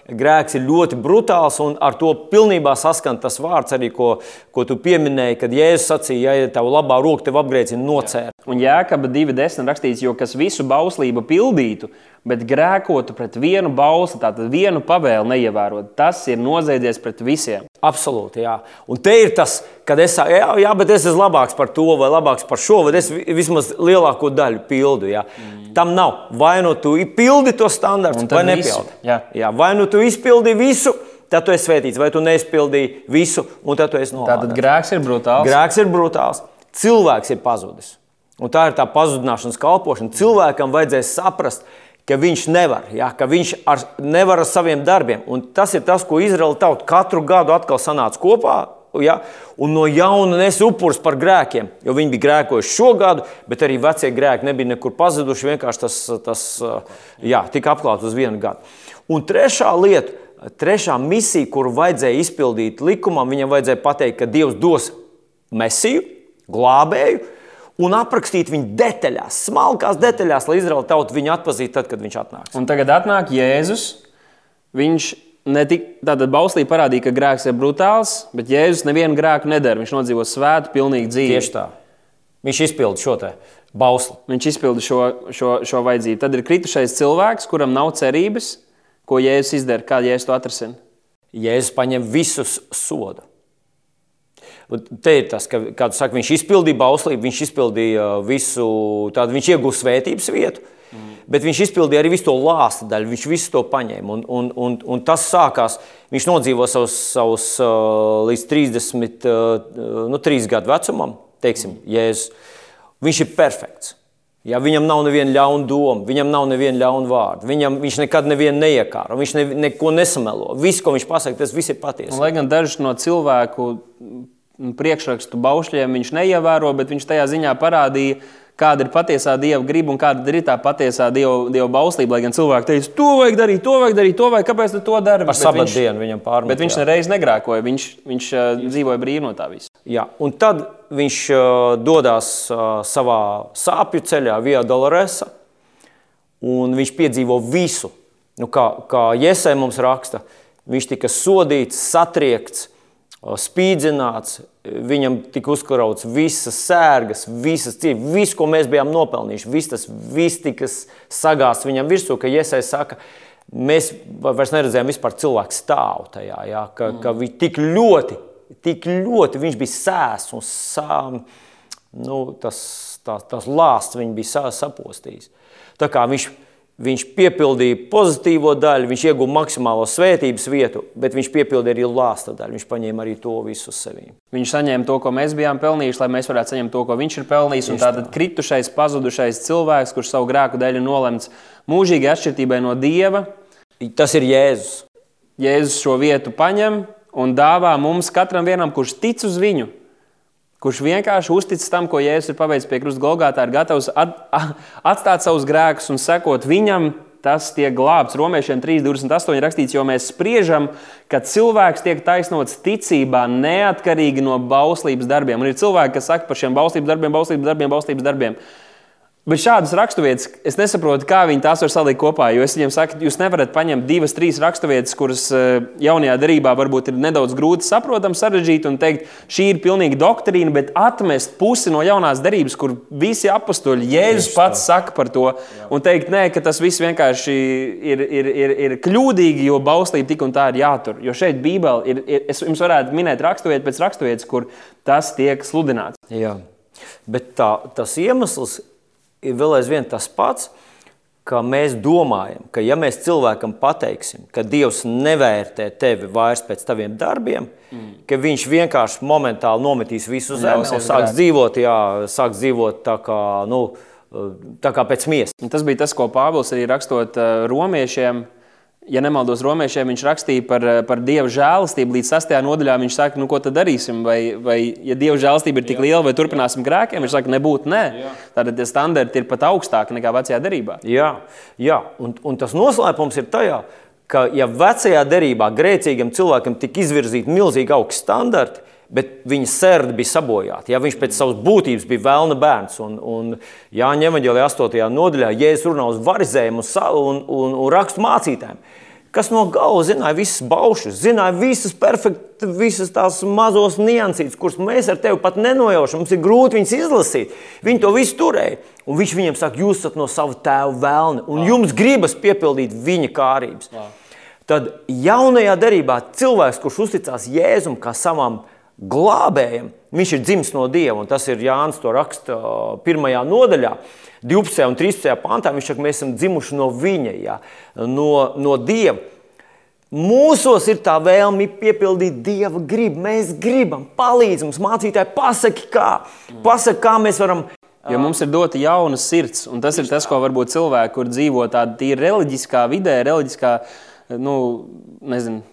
grēks ir ļoti brutāls, un ar to pilnībā saskan tas vārds, arī, ko, ko tu pieminēji, kad Jēzus sacīja, ja tev labā roka tev apgrēcina nocērt. Un Jēkaba 2.10 rakstīts, jo kas visu bauslību pildītu, bet grēkotu pret vienu bausli, tātad vienu pavēlu neievērot, tas ir noziedzies pret visiem. Absolūti, jā. Un te ir tas, kad es saku, jā, jā, bet es esmu labāks par to, vai labāks par šo, vai es vismaz lielāko daļu pildu. Jā. Mm. Tam nav. Vai nu tu pildi to standartu, vai nepildi. Jā. Jā, vai nu tu izpildi visu, tad tu esi svētīts, vai tu neizpildīji visu, un tad tu esi nolādēts. Tātad grēks ir brutāls. Grēks ir brutāls. Cilvēks ir pazudis. Un tā ir tā pazudināšanas kalpošana. Cilvēkam vajadzēs saprast, ka viņš nevar, ja, ka viņš ar, nevar ar saviem darbiem. Un tas ir tas, ko Izraela tauta katru gadu atkal sanāca kopā. Ja, un no jauna nes upurus par grēkiem, jo viņi bija grēkojuši šo gadu, bet arī vecie grēki nebija nekur pazuduši. Vienkārši tas, tas jā, tika apklāts uz vienu gadu. Un trešā lieta, trešā misija, kuru vajadzēja izpildīt likumam, viņam vajadzēja pateikt, ka Dievs dos mesiju, glābēju, un aprakstīt viņu detaļās, smalkās detaļās, lai Izraēla tauta viņu atpazītu tad, kad viņš atnāks. Un tagad atnāk Jēzus. Viņš netik, tātad bauslī parādīja, ka grēks ir brutāls, bet Jēzus nevienu grēku nedara. Viņš nodzīvo svētu, pilnīgu dzīvi. Tieši tā. Viņš izpilda šo bausli. Viņš izpilda šo, šo, šo vajadzību. Tad ir kritušais cilvēks, kuram nav cerības, ko Jēzus izdara. Kā Jēzus to atrasina? Jēzus paņem visus sodu. Te ir tas, ka, kā saka, viņš izpildīja bauslību, viņš izpildīja visu, tādu, viņš iegūst svētības vietu. Mm. Bet viņš izpildīja arī visu to lāstu daļu, viņš visu to paņēma. Un, un, un, un tas sākās, viņš nodzīvo savus, savus līdz 30, nu, 3 gadu vecumam, teiksim, mm. Jēzus. Viņš ir perfekts. Ja, viņam nav neviena ļauna doma, viņam nav neviena ļauna vārda. Viņam, viņš nekad nevienu neiekāro, viņš ne, neko nesamelo. Viss, ko viņš pasaka, tas viss ir patiesi. Un, lai gan daži no cilvēku priekšrakstu baušļiem viņš neievēro, bet viņš tajā ziņā parādīja, kāda ir patiesā dieva griba un kāda ir tā patiesā dieva, dieva bauslība. Lai gan cilvēki teica, to vajag darīt, to vajag darīt, to vajag, kāpēc tu to dari? Par sabatu dienu viņam pārmet. Bet viņš nereiz negrēkoja, viņš, viņš uh, dzīvoja brīvi no tā visa. Jā, un tad viņš dodas savā sāpju ceļā, Via Doloresa, un viņš piedzīvo visu. Nu, kā, kā Iesai mums raksta, viņš tika sodīts, satriekts, spīdzināts, viņam tika uzkrauts visas sērgas, visas cieņas, viss, ko mēs bijām nopelnījuši, viss tas viss tika sagāzts viņam virsū, ka Iesai saka, mēs vairs neredzējām vispār cilvēku stāvu tajā, jā, ka, mm. ka viņi tik ļoti, tik ļoti viņš bija sēs un sām, nu, tas, tā, tas lāsts viņu bija sapostījis. Tā kā viņš Viņš piepildīja pozitīvo daļu, viņš ieguva maksimālo svētības vietu, bet viņš piepildīja arī lāsta daļu. Viņš paņēma arī to visu uz sevi. Viņš saņēma to, ko mēs bijām pelnījuši, lai mēs varētu saņemt to, ko viņš ir pelnījis. Tātad kritušais, pazudušais cilvēks, kurš savu grēku dēļ ir nolemts mūžīgai atšķirībai no dieva. Tas ir Jēzus. Jēzus šo vietu paņem un dāvā mums katram vienam, kurš tic uz viņu kurš vienkārši uztic tam, ko Jēzus ir paveicis pie krusta Golgātā, ir gatavs at, atstāt savus grēkus un sekot viņam. Tas tiek glābts. Romiešiem 3,28 rakstīts, jo mēs spriežam, ka cilvēks tiek taisnots ticībā neatkarīgi no bauslības darbiem. Un ir cilvēki, kas saka par šiem bauslības darbiem, bauslības darbiem, bauslības darbiem. Bet šādas raksturvietas, es nesaprotu, kā viņi tās var salikt kopā. Jo es viņiem saku, jūs nevarat paņemt divas, trīs raksturvietas, kuras eh, jaunajā darbā varbūt ir nedaudz grūti saprotamas, sarežģītas, un teikt, šī ir pilnīga doktrīna, bet atmest pusi no jaunās darbības, kur visi apstuļi, Jēzus pats saka par to, Jā. un teikt, nē, ka tas viss vienkārši ir, ir, ir, ir kļūdīgi, jo bauslība tik un tā ir jātur. Jo šeit Bībelē ir, ir, es jums varētu minēt raksturvietu pēc raksturvietas, kur tas tiek sludināts. Jā. Bet tā, tas iemesls ir vēl aizvien tas pats, ka mēs domājam, ka ja mēs cilvēkam pateiksim, ka Dievs nevērtē tevi vairs pēc taviem darbiem, mm. ka viņš vienkārši momentāli nometīs visu zemi un sāks dzīvot, jā, sāks dzīvot tā kā, nu, tā kā pēc miesas. Tas bija tas, ko Pāvils arī rakstot eh, romiešiem ja nemaldos, romiešiem viņš rakstīja par, eh, par dievu žēlastību. Līdz 6. nodaļā viņš saka, nu, ko tad darīsim? Vai, vai ja dievu žēlastība ir tik jā, liela, vai turpināsim grēkiem? Viņš saka, nebūtu nē. Jā. Tātad tie standarti ir pat augstāki nekā vecajā derībā. Jā, jā. Un, un tas noslēpums ir tajā, ka ja vecajā derībā grēcīgam cilvēkam tika izvirzīti milzīgi augsti standarti, bet viņa sērdi bija sabojāta. Ja viņš pēc savas būtības bija vēlna bērns, un, un Jāņa Evanģēlī 8. nodaļā Jēzus runā uz varizēm un, un, un, un rakstu mācītājiem kas no galvas zināja visas baušas, zināja visas perfektas, visas tās mazos niansītes, kuras mēs ar tevi pat nenojaušam. Mums ir grūti viņas izlasīt. Viņi to visu turēja. Un viņš viņiem saka, jūs esat no sava tēva vēlna, un Lā. jums gribas piepildīt viņa kārības. Lā. Tad jaunajā darbā cilvēks, kurš uzticās Jēzum kā savam glābējam, viņš ir dzimis no Dieva, un tas ir Jānis to raksta pirmajā nodaļā. 12. un 13. pantā viņš saka, mēs esam dzimuši no viņa, ja, no, no Dieva. Mūsos ir tā vēlme piepildīt Dieva gribu. Mēs gribam, palīdz mums, mācītāji, pasaki, kā, pasaki, kā mēs varam. Jo mums ir dota jauna sirds, un tas ir tas, ko varbūt cilvēki, kur dzīvo tādā tīri reliģiskā vidē, reliģiskā, nu, nezinu,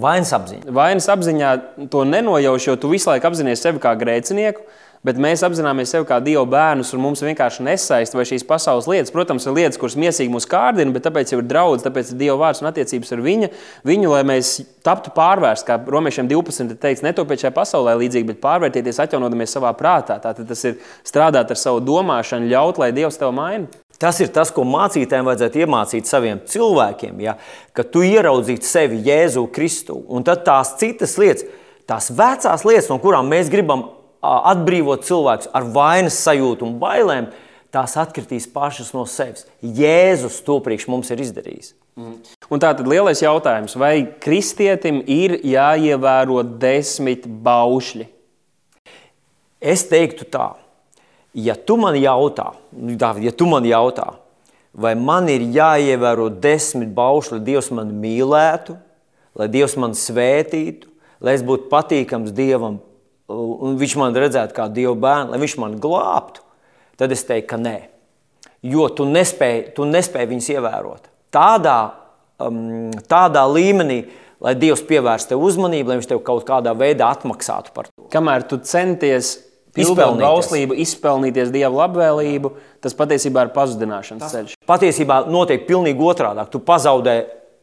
Vainas apziņā. Vainas apziņā to nenojauš, jo tu visu laiku apzinājies sevi kā grēcinieku. Bet mēs apzināmies sevi kā Dieva bērnus, un mums vienkārši nesaista vai šīs pasaules lietas. Protams, ir lietas, kuras miesīgi mūs kārdina, bet tāpēc ir draudz, tāpēc ir Dieva vārds un attiecības ar viņa, viņu, lai mēs taptu pārvērsti, kā romiešiem 12. teiks, netopiet šajā pasaulē līdzīgi, bet pārvērtieties, atjaunodamies savā prātā. Tātad tas ir strādāt ar savu domāšanu, ļaut, lai Dievs tev maina. Tas ir tas, ko mācītājiem vajadzētu iemācīt saviem cilvēkiem, ja? ka tu ieraudzītu sevi Jēzu Kristu. Un tad tās citas lietas, tās vecās lietas, no kurām mēs gribam atbrīvot cilvēkus ar vainas sajūtu un bailēm, tās atkritīs pašas no sevis. Jēzus to priekš mums ir izdarījis. Mm. Un tā tad lielais jautājums, vai kristietim ir jāievēro desmit baušļi? Es teiktu tā, ja tu man jautā, ja tu man jautā vai man ir jāievēro desmit baušļi, lai Dievs mani mīlētu, lai Dievs mani svētītu, lai es būtu patīkams Dievam un viņš man redzētu kā Dieva bērnu, lai viņš man glābtu, tad es teiktu, ka nē. Jo tu nespēji, tu nespēji viņus ievērot. Tādā, um, tādā līmenī, lai Dievs pievērstu tev uzmanību, lai viņš tev kaut kādā veidā atmaksātu par to. Kamēr tu centies izpildīt bauslību, izpelnīties Dieva labvēlību, tas patiesībā ir pazudināšanas tas ceļš. Patiesībā notiek pilnīgi otrādi. Tu pazaudē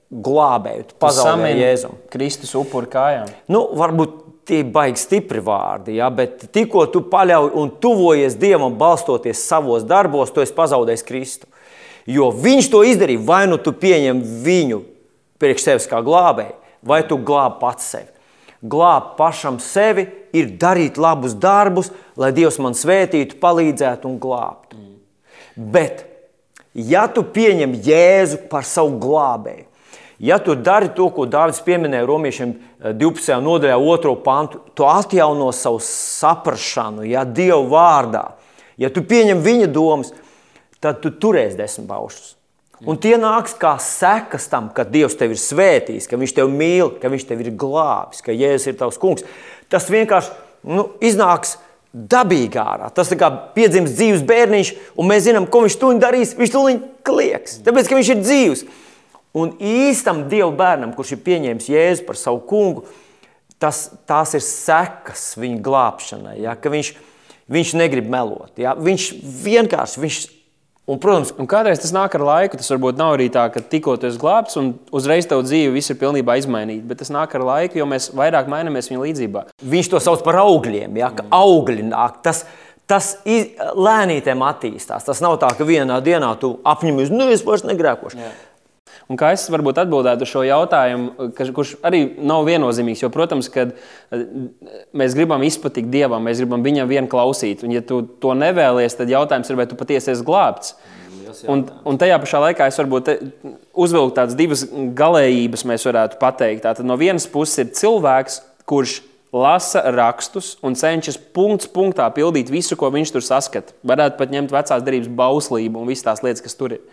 glābēju, tu pazaudē Jēzumu. Kristus upuri kājām. Nu, varbūt tie baigi stipri vārdi, ja? bet tikko tu paļauj un tuvojies Dievam, balstoties savos darbos, tu esi pazaudējis Kristu. Jo viņš to izdarīja, vai nu tu pieņem viņu priekš sevis kā glābēju, vai tu glābi pats sevi. Glābt pašam sevi ir darīt labus darbus, lai Dievs man svētītu, palīdzētu un glābtu. Mm. Bet, ja tu pieņem Jēzu par savu glābēju, Ja tu dari to, ko Dārvids pieminēja Romiešiem 12. Eh, nodaļā, 2. pantu, tu atjauno savu saprāšanu, ja Dieva vārdā. Ja tu pieņem viņa domas, tad tu turēsi desmit baušus. Un tie nāks kā sekas tam, ka Dievs tevi ir svētījis, ka Viņš tevi mīl, ka Viņš tevi ir glābis, ka Jēzus ir tavs kungs. Tas vienkārši nu, iznāks dabīgi ārā. Tas kā piedzimis dzīves bērniņš, un mēs zinām, ko viņš tur darīs. Viņš tur klieks, tāpēc ka viņš ir dzīves. Un īstam Dieva bērnam, kurš ir pieņēmis Jēzu par savu kungu, tas, tās ir sekas viņa glābšanai. Ja? Viņš, viņš negrib melot. Ja? Viņš vienkārši. Viņš, Un, protams, un kādreiz tas nāk ar laiku. Tas varbūt nav arī tā, ka tikko tu esi glābts un uzreiz tev dzīve viss ir pilnībā izmainīta. Bet tas nāk ar laiku, jo mēs vairāk mainamies viņa līdzībā. Viņš to sauc par augļiem. Ja? Ka augļi nāk. Tas, Tas iz, lēnītēm attīstās. Tas nav tā, ka vienā dienā tu apņemies, nu es vairs negrēkošu. Jā. Un kā es varbūt atbildētu uz šo jautājumu, ka, kurš arī nav viennozīmīgs, jo, protams, kad eh, mēs gribam izpatikt Dievam, mēs gribam viņam vien klausīt. Un, ja tu to nevēlies, tad jautājums ir, vai tu patiesi esi glābts. Un, un tajā pašā laikā es varbūt uzvilku tādas divas galējības, mēs varētu pateikt. Tātad no vienas puses ir cilvēks, kurš lasa rakstus un cenšas punkts punktā pildīt visu, ko viņš tur saskata. Varētu pat ņemt vecās derības bauslību un visas tās lietas, kas tur ir.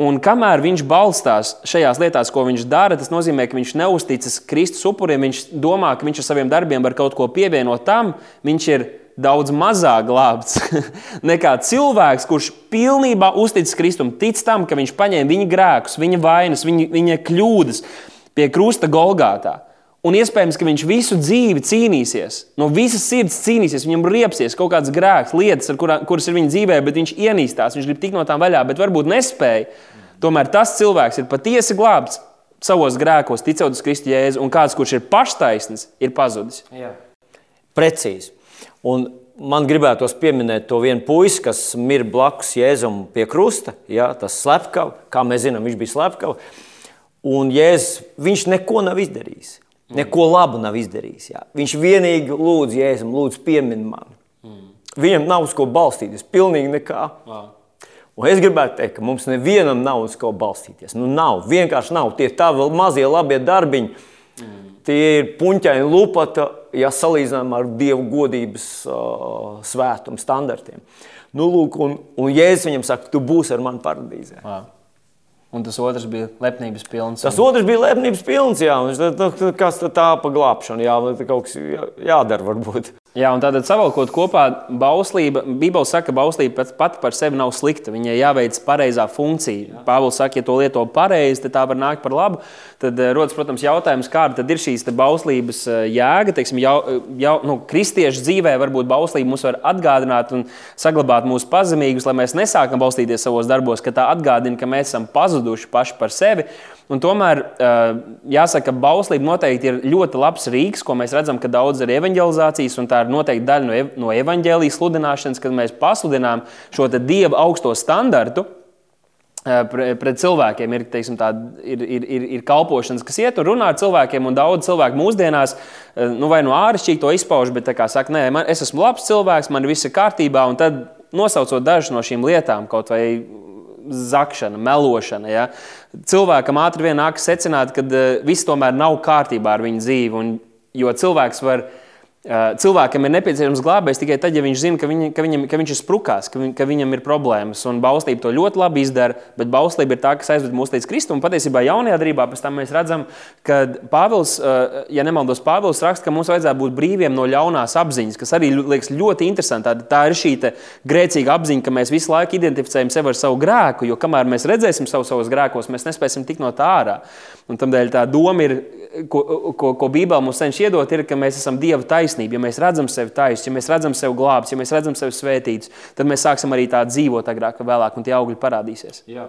Un kamēr viņš balstās šajās lietās, ko viņš dara, tas nozīmē, ka viņš neusticas Kristus upuriem. Viņš domā, ka viņš ar saviem darbiem var kaut ko pievienot tam. Viņš ir daudz mazāk glābts *laughs* nekā cilvēks, kurš pilnībā uzticas Kristum, tic tam, ka viņš paņēma viņa grēkus, viņa vainas, viņa, viņa kļūdas pie krusta Golgātā. Un iespējams, ka viņš visu dzīvi cīnīsies, no visas sirds cīnīsies, viņam riepsies kaut kāds grēks, lietas, kurā, kuras ir viņa dzīvē, bet viņš ienīstās, viņš grib tikt no tām vaļā, bet varbūt nespēja. Tomēr tas cilvēks ir patiesi glābts savos grēkos, ticot uz Kristu Jēzu, un kāds, kurš ir paštaisnis, ir pazudis. Jā. Precīzi. Un man gribētos pieminēt to vienu puisi, kas mir blakus Jēzum pie krusta. Jā, tas slepkava, kā mēs zinām, viņš bija slepkava. Un Jēzus, viņš neko nav izdarījis. Neko labu nav izdarījis. Jā. Viņš vienīgi lūdz Jēzum, lūdz piemin mani. Mm. Viņam nav uz ko balstīties, pilnīgi nekā. Wow. Un es gribētu teikt, ka mums nevienam nav uz ko balstīties. Nu, nav, vienkārši nav. Tie tavi mazie labie darbiņi, mm. tie ir puņķaini lupata, ja salīdzinām ar Dievu godības uh, svētumu standartiem. Nu, lūk, un, un Jēzus viņam saka, tu būsi ar mani paradīzē. Wow. Un tas otrs bija lepnības pilns. Tas otrs bija lepnības pilns, jā. Un, kas tā pa glābšanu, jā, kaut kas jādara varbūt. Jā, un tātad savalkot kopā, bauslība, Bībele saka, ka bauslība pati par sevi nav slikta. Viņai jāveic pareizā funkcija. Pāvils saka, ja to lieto pareizi, tad tā var nākt par labu. Tad eh, rodas, protams, jautājums, kāda ir šīs bauslības eh, jēga. Teiksim, jau, jau, nu, kristiešu dzīvē varbūt bauslība mums var atgādināt un saglabāt mūsu pazemīgus, lai mēs nesākam balstīties savos darbos, ka tā atgādina, ka mēs esam pazuduši paši par sevi. Un tomēr jāsaka, ka bauslība noteikti ir ļoti labs rīks, ko mēs redzam, ka daudz ir evanģelizācijas, un tā ir noteikti daļa no, ev no evanģēlijas sludināšanas, kad mēs pasludinām šo dieva augsto standartu. Pret cilvēkiem ir, teiksim, tā, ir, ir, ir, ir kalpošanas, kas iet un runā ar cilvēkiem, un daudz cilvēku mūsdienās nu, vai no āršķirīgi to izpauž, bet kā saka, nē, man, es esmu labs cilvēks, man viss ir kārtībā, un tad nosaucot dažas no šīm lietām, kaut vai zakšana, melošana. Ja? Cilvēkam ātri vien nākas secināt, ka eh, viss tomēr nav kārtībā ar viņu dzīvi. Un, jo cilvēks var Cilvēkam ir nepieciešams glābējs tikai tad, ja viņš zina, ka, viņa, ka, viņam, ka viņš ir sprukās, ka, viņ, ka viņam ir problēmas. Un bauslība to ļoti labi izdara, bet bauslība ir tā, kas aizved mūs līdz Kristum. Patiesībā jaunajā darbā mēs redzam, ka Pāvils, ja nemaldos, Pāvils raksta, ka mums vajadzētu būt brīviem no ļaunās apziņas, kas arī liekas ļoti interesanti. Tā, tā ir šī grēcīga apziņa, ka mēs visu laiku identificējam sevi ar savu grēku, jo kamēr mēs redzēsim savu savus grēkos, mēs nespēsim tikt no tā ārā. Un tādēļ tā doma ir, ko, ko, ko Bībele mums cenšas iedot, ir, ka mēs esam Dieva taisnība. Ja mēs redzam sevi taisnus, ja mēs redzam sevi glābts, ja mēs redzam sevi svētītus, tad mēs sāksim arī tā dzīvot agrāk vai vēlāk, un tie augļi parādīsies. Jā.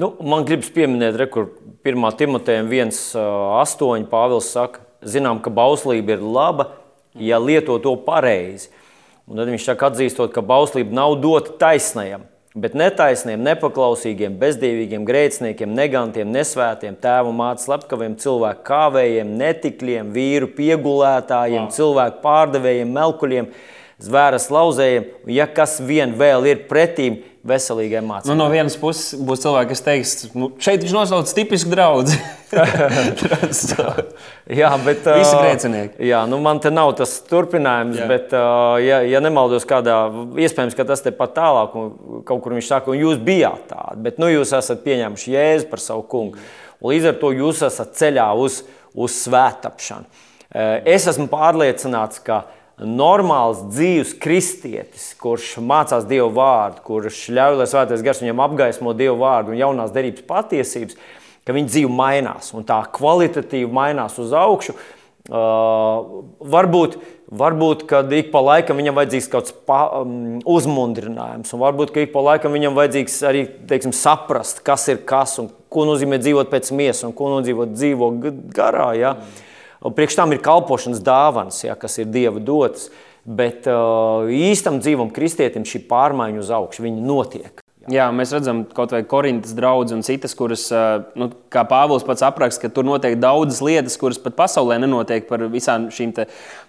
Nu, man gribas pieminēt, re, kur 1. Timotejam 1,8. Pāvils saka, zinām, ka bauslība ir laba, ja lieto to pareizi. Un tad viņš saka, atzīstot, ka bauslība nav dota taisnajam Bet netaisniem, nepaklausīgiem, bezdīvīgiem, grēciniekiem, negantiem, nesvētiem, tēvu mātes slepkaviem, cilvēku kāvējiem, netikļiem, vīru piegulētājiem, wow. cilvēku pārdevējiem, melkuļiem, zvēras lauzējiem, ja kas vien vēl ir pretīm, veselīgai mācībai. Nu, no vienas puses būs cilvēki, kas teiks, nu, šeit viņš nosauc tipisku draugu. *laughs* jā, bet visi grēcinieki. Jā, nu man te nav tas turpinājums, jā. bet, ja, ja nemaldos kādā, iespējams, ka tas te pat tālāk, un kaut kur viņš saka, un jūs bijāt tādi, bet nu jūs esat pieņēmuši Jēzu par savu kungu. Un līdz ar to jūs esat ceļā uz, uz svētapšanu. Es esmu pārliecināts, ka normāls dzīves kristietis, kurš mācās Dievu vārdu, kurš ļauj, lai svētais gars viņam apgaismo Dievu vārdu un jaunās derības patiesības, ka viņa dzīve mainās un tā kvalitatīvi mainās uz augšu. Uh, varbūt, varbūt kad ik pa laikam viņam vajadzīgs kaut kāds pa, um, uzmundrinājums, un varbūt ka ik pa laikam viņam vajadzīgs arī teiksim, saprast, kas ir kas un ko nozīmē dzīvot pēc miesas un ko nozīmē dzīvot garā. Ja? Mm. Un priekš tam ir kalpošanas dāvanas, ja, kas ir Dieva dotas. Bet uh, īstam dzīvam kristietim šī pārmaiņa uz augšu, notiek. Jā, mēs redzam, kaut vai Korintas draugs un citas, kuras, nu, kā Pāvils pats apraksta, ka tur notiek daudzas lietas, kuras pat pasaulē nenotiek par visām šīm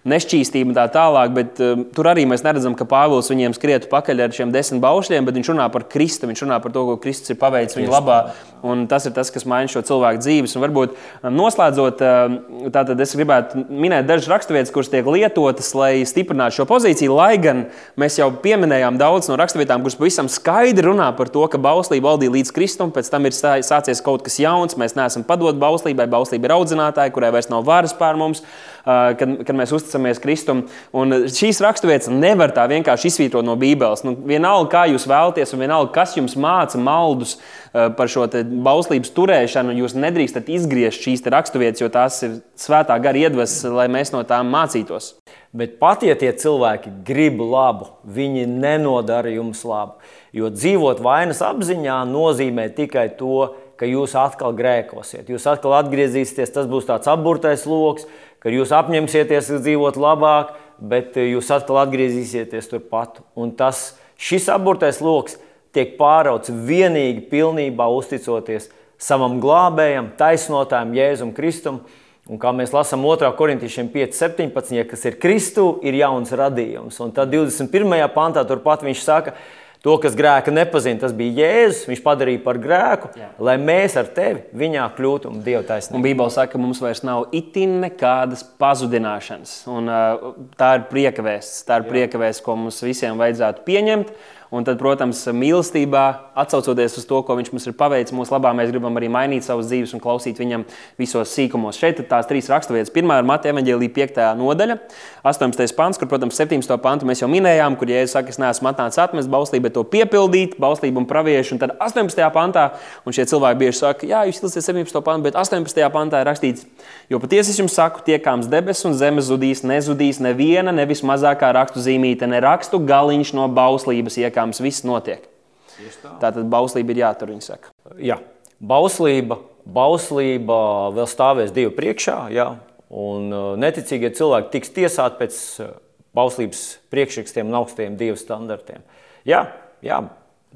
nešķīstībām tā tālāk. Bet uh, tur arī mēs neredzam, ka Pāvils viņiem skrietu pakaļ ar šiem desmit baušļiem, bet viņš runā par Kristu, viņš runā par to, ko Kristus ir paveicis viņa labā. Un tas ir tas, kas maina šo cilvēku dzīves. Un varbūt noslēdzot, tātad es gribētu minēt dažas raksturvietas, kuras tiek lietotas, lai stiprinātu šo pozīciju. Lai gan mēs jau pieminējām daudz no raksturvietām, kuras pavisam skaidri runā runā par to, ka bauslība valdīja līdz Kristum, pēc tam ir sācies kaut kas jauns. Mēs neesam padot bauslībai, bauslība ir audzinātāja, kurai vairs nav varas pār mums, kad, kad mēs uzticamies Kristum. Un šīs raksturvietas nevar tā vienkārši izsvītrot no Bībeles. Nu, vienalga, kā jūs vēlaties, un vienalga, kas jums māca maldus par šo bauslības turēšanu, jūs nedrīkstat izgriezt šīs raksturvietas, jo tās ir svētā gara iedvesmas, lai mēs no tām mācītos. Bet pat ja tie cilvēki grib labu, viņi nenodara jums labu. Jo dzīvot vainas apziņā nozīmē tikai to, ka jūs atkal grēkosiet. Jūs atkal atgriezīsieties, tas būs tāds apburtais lokus, ka jūs apņemsieties dzīvot labāk, bet jūs atkal atgriezīsieties turpat. Un tas, šis apburtais lokus tiek pārauts vienīgi pilnībā uzticoties savam glābējam, taisnotājam, Jēzum Kristum. Un kā mēs lasām 2. korintiešiem 5.17, ja kas ir Kristu, ir jauns radījums. Un tad 21. pantā turpat viņš saka, to, kas grēka nepazina, tas bija Jēzus. Viņš padarīja par grēku, Jā. lai mēs ar tevi viņā kļūtu un Dieva taisnība. Bībeli saka, ka mums vairs nav itin nekādas pazudināšanas. Un, uh, tā ir prieka vēsts, tā ir prieka vēsts, ko mums visiem vajadzētu pieņemt. Un tad, protams, mīlestībā, atcaucoties uz to, ko viņš mums ir paveicis, mūsu labā mēs gribam arī mainīt savas dzīves un klausīt viņam visos sīkumos. Šeit ir tās trīs raksturvietas. Pirmā ir Mateja evanģēlīja 5. nodaļa, 18. pants, kur, protams, 17. pantu mēs jau minējām, kur Jēzus saka, es neesmu atnācis atmest bauslību, bet to piepildīt, bauslību un praviešu. Un tad 18. pantā, un šie cilvēki bieži saka, jā, jūs ilsiet 17. pantu, bet 18. pantā ir rakstīts, jo patiesi es jums saku, tiekāms debesis un zeme zudīs, nezudīs neviena, nevis mazākā rakstu zīmīte, ne rakstu galiņš no bauslības iekļūt iekāms, viss notiek. Tā tad bauslība ir jātur, viņa saka. Jā, bauslība, bauslība vēl stāvēs Dievu priekšā, jā, un uh, neticīgie cilvēki tiks tiesāti pēc uh, bauslības priekšrakstiem un augstajiem Dieva standartiem. Jā, jā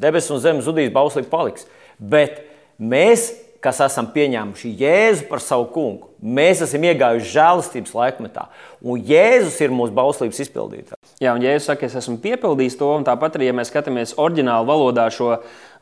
debesis un zeme zudīs, bauslība paliks. Bet mēs kas esam pieņēmuši Jēzu par savu kungu. Mēs esam iegājuši žēlastības laikmetā, un Jēzus ir mūsu bauslības izpildītājs. Jā, un Jēzus saka, es esmu piepildījis to, un tāpat arī, ja mēs skatāmies oriģinālu valodā šo,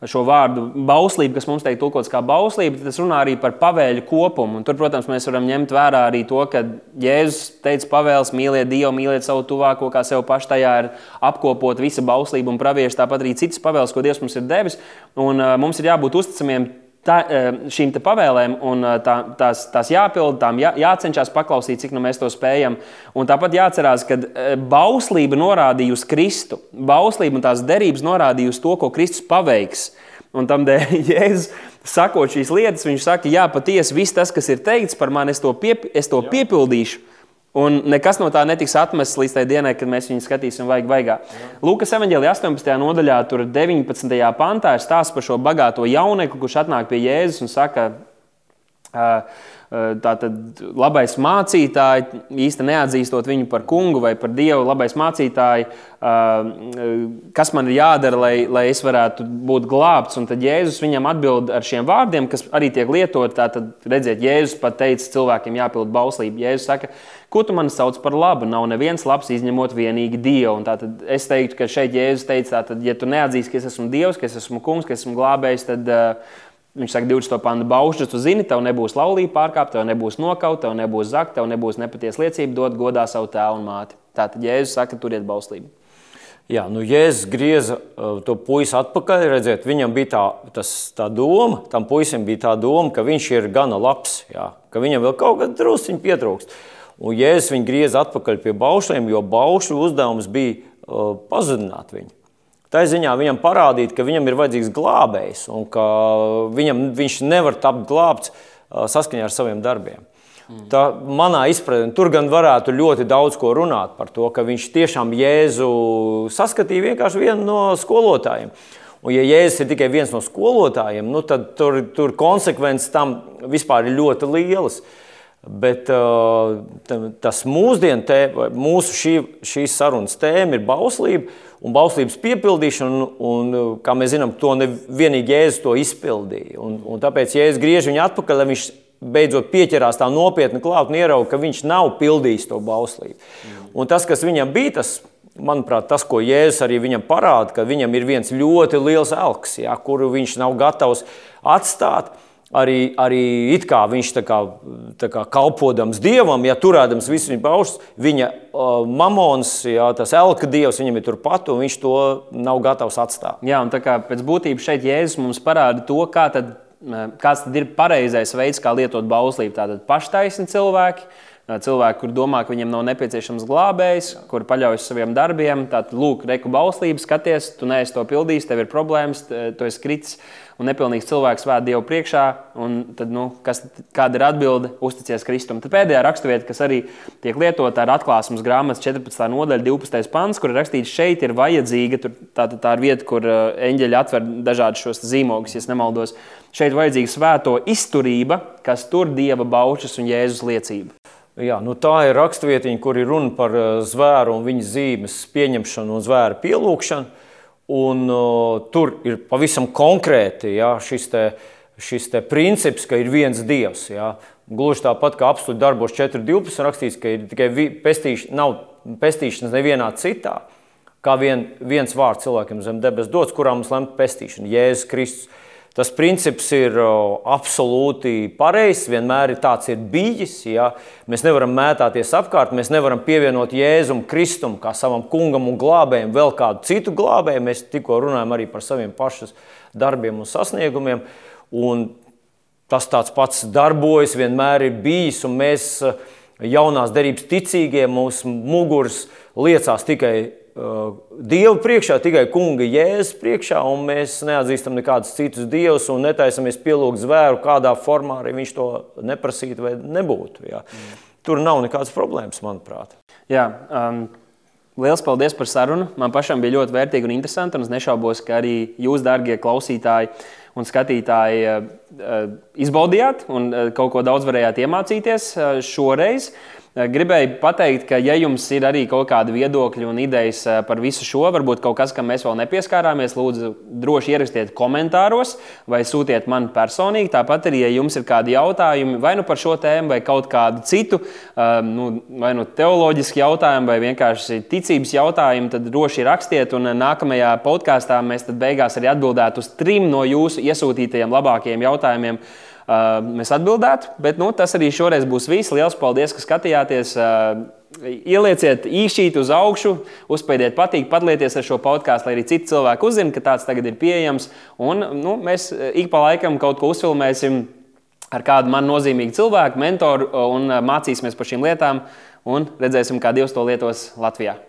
šo vārdu bauslību, kas mums tiek tulkots kā bauslība, tas runā arī par pavēļu kopumu. Un tur, protams, mēs varam ņemt vērā arī to, ka Jēzus teica pavēles mīliet Dievu, mīliet savu tuvāko, kā sev pašu tajā ir apkopot visa bauslība un pravieši, tāpat arī citas pavēles, ko Dievs mums ir devis. Un, uh, mums ir jābūt uzticamiem tā, eh, šīm pavēlēm, un eh, tā, tās, tās jāpild, tām jā, jācenšas paklausīt, cik nu mēs to spējam. Un tāpat jāatcerās, ka eh, bauslība norādīja uz Kristu. Bauslība un tās derības norādīja uz to, ko Kristus paveiks. Un tam dēļ *laughs* Jēzus sakot šīs lietas, viņš saka, jā, patiesi viss tas, kas ir teikts par mani, es to, piep, es to piepildīšu. Un nekas no tā netiks atmests līdz tai dienai, kad mēs viņu skatīsim vajag vaigā. Lūkas evanģēlijā 18. nodaļā, tur 19. pantā ir stāsts par šo bagāto jaunekli, kurš atnāk pie Jēzus un saka, uh, Tātad labais mācītājs, īstenībā neatzīstot viņu par kungu vai par dievu, labais mācītājs, kas man ir jādara, lai, lai es varētu būt glābts. Un tad Jēzus viņam atbild ar šiem vārdiem, kas arī tiek lietot. Tātad, redziet, Jēzus pat teica, cilvēkiem jāpild bauslība. Jēzus saka, ko tu man sauc par labu? Nav neviens labs izņemot vienīgi Dievu. Un tātad es teiktu, ka šeit Jēzus teica, tātad, ja tu neatzīsi, ka es esmu Dievs, ka es esmu kungs, ka esmu glābējs, tad uh, Viņš saka, 20. pānta baušļus, tu zini, tev nebūs laulība pārkāpta, tev nebūs nokauta, tev nebūs zakta, tev nebūs nepatiesa liecība, dod godā savu tēvu un māti. Tātad Jēzus saka, turiet bauslību. Jā, nu Jēzus grieza uh, to puisi atpakaļ. Redziet, viņam bija tā, tas, tā doma, tam puisim bija tā doma, ka viņš ir gana labs, jā, ka viņam vēl kaut kas drusciņš pietrūkst. Un Jēzus viņu grieza atpakaļ pie baušļiem, jo baušu uzdevums bija uh, pazudināt viņu. Tā ziņā viņam parādīt, ka viņam ir vajadzīgs glābējs un ka viņam, viņš nevar tapt glābts saskaņā ar saviem darbiem. Mm. Tā manā izpratnē, tur gan varētu ļoti daudz ko runāt par to, ka viņš tiešām Jēzu saskatīja vienkārši vienu no skolotājiem. Un, ja Jēzus ir tikai viens no skolotājiem, nu, tad tur, tur konsekvences tam vispār ir ļoti lielas. Bet tas mūsdienu tēma, mūsu šī, šīs sarunas tēma ir bauslība un bauslības piepildīšana. Un, un, kā mēs zinām, to nevienīgi Jēzus to izpildīja. Un, un tāpēc Jēzus griež viņu atpakaļ, lai viņš beidzot pieķerās tā nopietni klāt un ierauga, ka viņš nav pildījis to bauslību. Mm. Un tas, kas viņam bija, tas, manuprāt, tas, ko Jēzus arī viņam parāda, ka viņam ir viens ļoti liels elks, ja, kuru viņš nav gatavs atstāt arī, arī it kā viņš tā kā, tā kā kalpodams dievam, ja turēdams visu viņa paušus, viņa uh, mamons, jā, tas elka dievs, viņam ir turpat, un viņš to nav gatavs atstāt. Jā, un tā kā pēc būtības šeit Jēzus mums parāda to, kā tad, kāds tad ir pareizais veids, kā lietot bauslību. Tātad paštaisni cilvēki, cilvēki, kur domā, ka viņiem nav nepieciešams glābējs, kur paļaujas saviem darbiem. Tātad, lūk, reku bauslību, skaties, tu neesi to pildījis, tev ir problēmas, tu esi kritis un nepilnīgs cilvēks vēd Dievu priekšā. Tad, nu, kas, kāda ir atbilde? Uzticies Kristum. Tad pēdējā raksturvieta, kas arī tiek lietota, ir atklāsmes grāmatas 14. nodaļa, 12. pants, kur ir rakstīts, šeit ir vajadzīga. Tur, tā, tā ir vieta, kur eņģeļi atver dažādus šos zīmogus, ja nemaldos. Šeit ir vajadzīga svēto izturība, kas tur dieva baušas un Jēzus liecība. Jā, nu tā ir raksturvietiņa, kur ir runa par zvēru un viņa zīmes pieņemšanu un zvēru pielūgšanu. Un, uh, tur ir pavisam konkrēti ja, šis, te, šis te princips, ka ir viens dievs. Ja. Gluži tāpat kā apstuļu darbos 4.12. rakstīts, ka ir tikai pestīšana, nav pestīšanas nevienā citā. Kā vien, viens vārds cilvēkiem zem debesu dots, kurā mums lemta pestīšana, Jēzus Kristus. Tas princips ir absolūti pareizs, vienmēr ir tāds ir bijis. Ja? Mēs nevaram mētāties apkārt, mēs nevaram pievienot Jēzum Kristum kā savam kungam un glābējam vēl kādu citu glābēju. Mēs tikko runājam arī par saviem pašas darbiem un sasniegumiem. Un tas tāds pats darbojas, vienmēr ir bijis, un mēs jaunās derības ticīgie mūsu muguras liecās tikai Dievu priekšā, tikai kunga jēzus priekšā, un mēs neatzīstam nekādus citus dievus un netaisamies pielūgt zvēru, kādā formā arī viņš to neprasītu vai nebūtu. Jā. Mm. Tur nav nekādas problēmas, manuprāt. Jā, um, liels paldies par sarunu. Man pašam bija ļoti vērtīgi un interesanti, un es nešaubos, ka arī jūs, darbie klausītāji un skatītāji, uh, uh, izbaudījāt un kaut ko daudz varējāt iemācīties šoreiz. Eh, gribēju pateikt, ka, ja jums ir arī kaut kādi viedokļi un idejas eh, par visu šo, varbūt kaut kas, kam mēs vēl nepieskārāmies, lūdzu, droši ierakstiet komentāros vai sūtiet man personīgi. Tāpat arī, ja jums ir kādi jautājumi vai nu par šo tēmu, vai kaut kādu citu, eh, nu, vai nu teoloģisku jautājumu, vai vienkārši ticības jautājumu, tad droši rakstiet. Un nākamajā podkāstā mēs beigās arī atbildētu uz trim no jūsu iesūtītajiem labākajiem jautājumiem mēs atbildētu. Bet nu, tas arī šoreiz būs viss. Lielas paldies, ka skatījāties! Ielieciet īšķīt uz augšu, uzspēdiet patīk, padalieties ar šo podkāstu, lai arī citi cilvēki uzzina, ka tāds tagad ir pieejams. Un, nu, mēs ik pa laikam kaut ko uzfilmēsim ar kādu man nozīmīgu cilvēku, mentoru un mācīsimies par šīm lietām un redzēsim, kā Dievs to lietos Latvijā.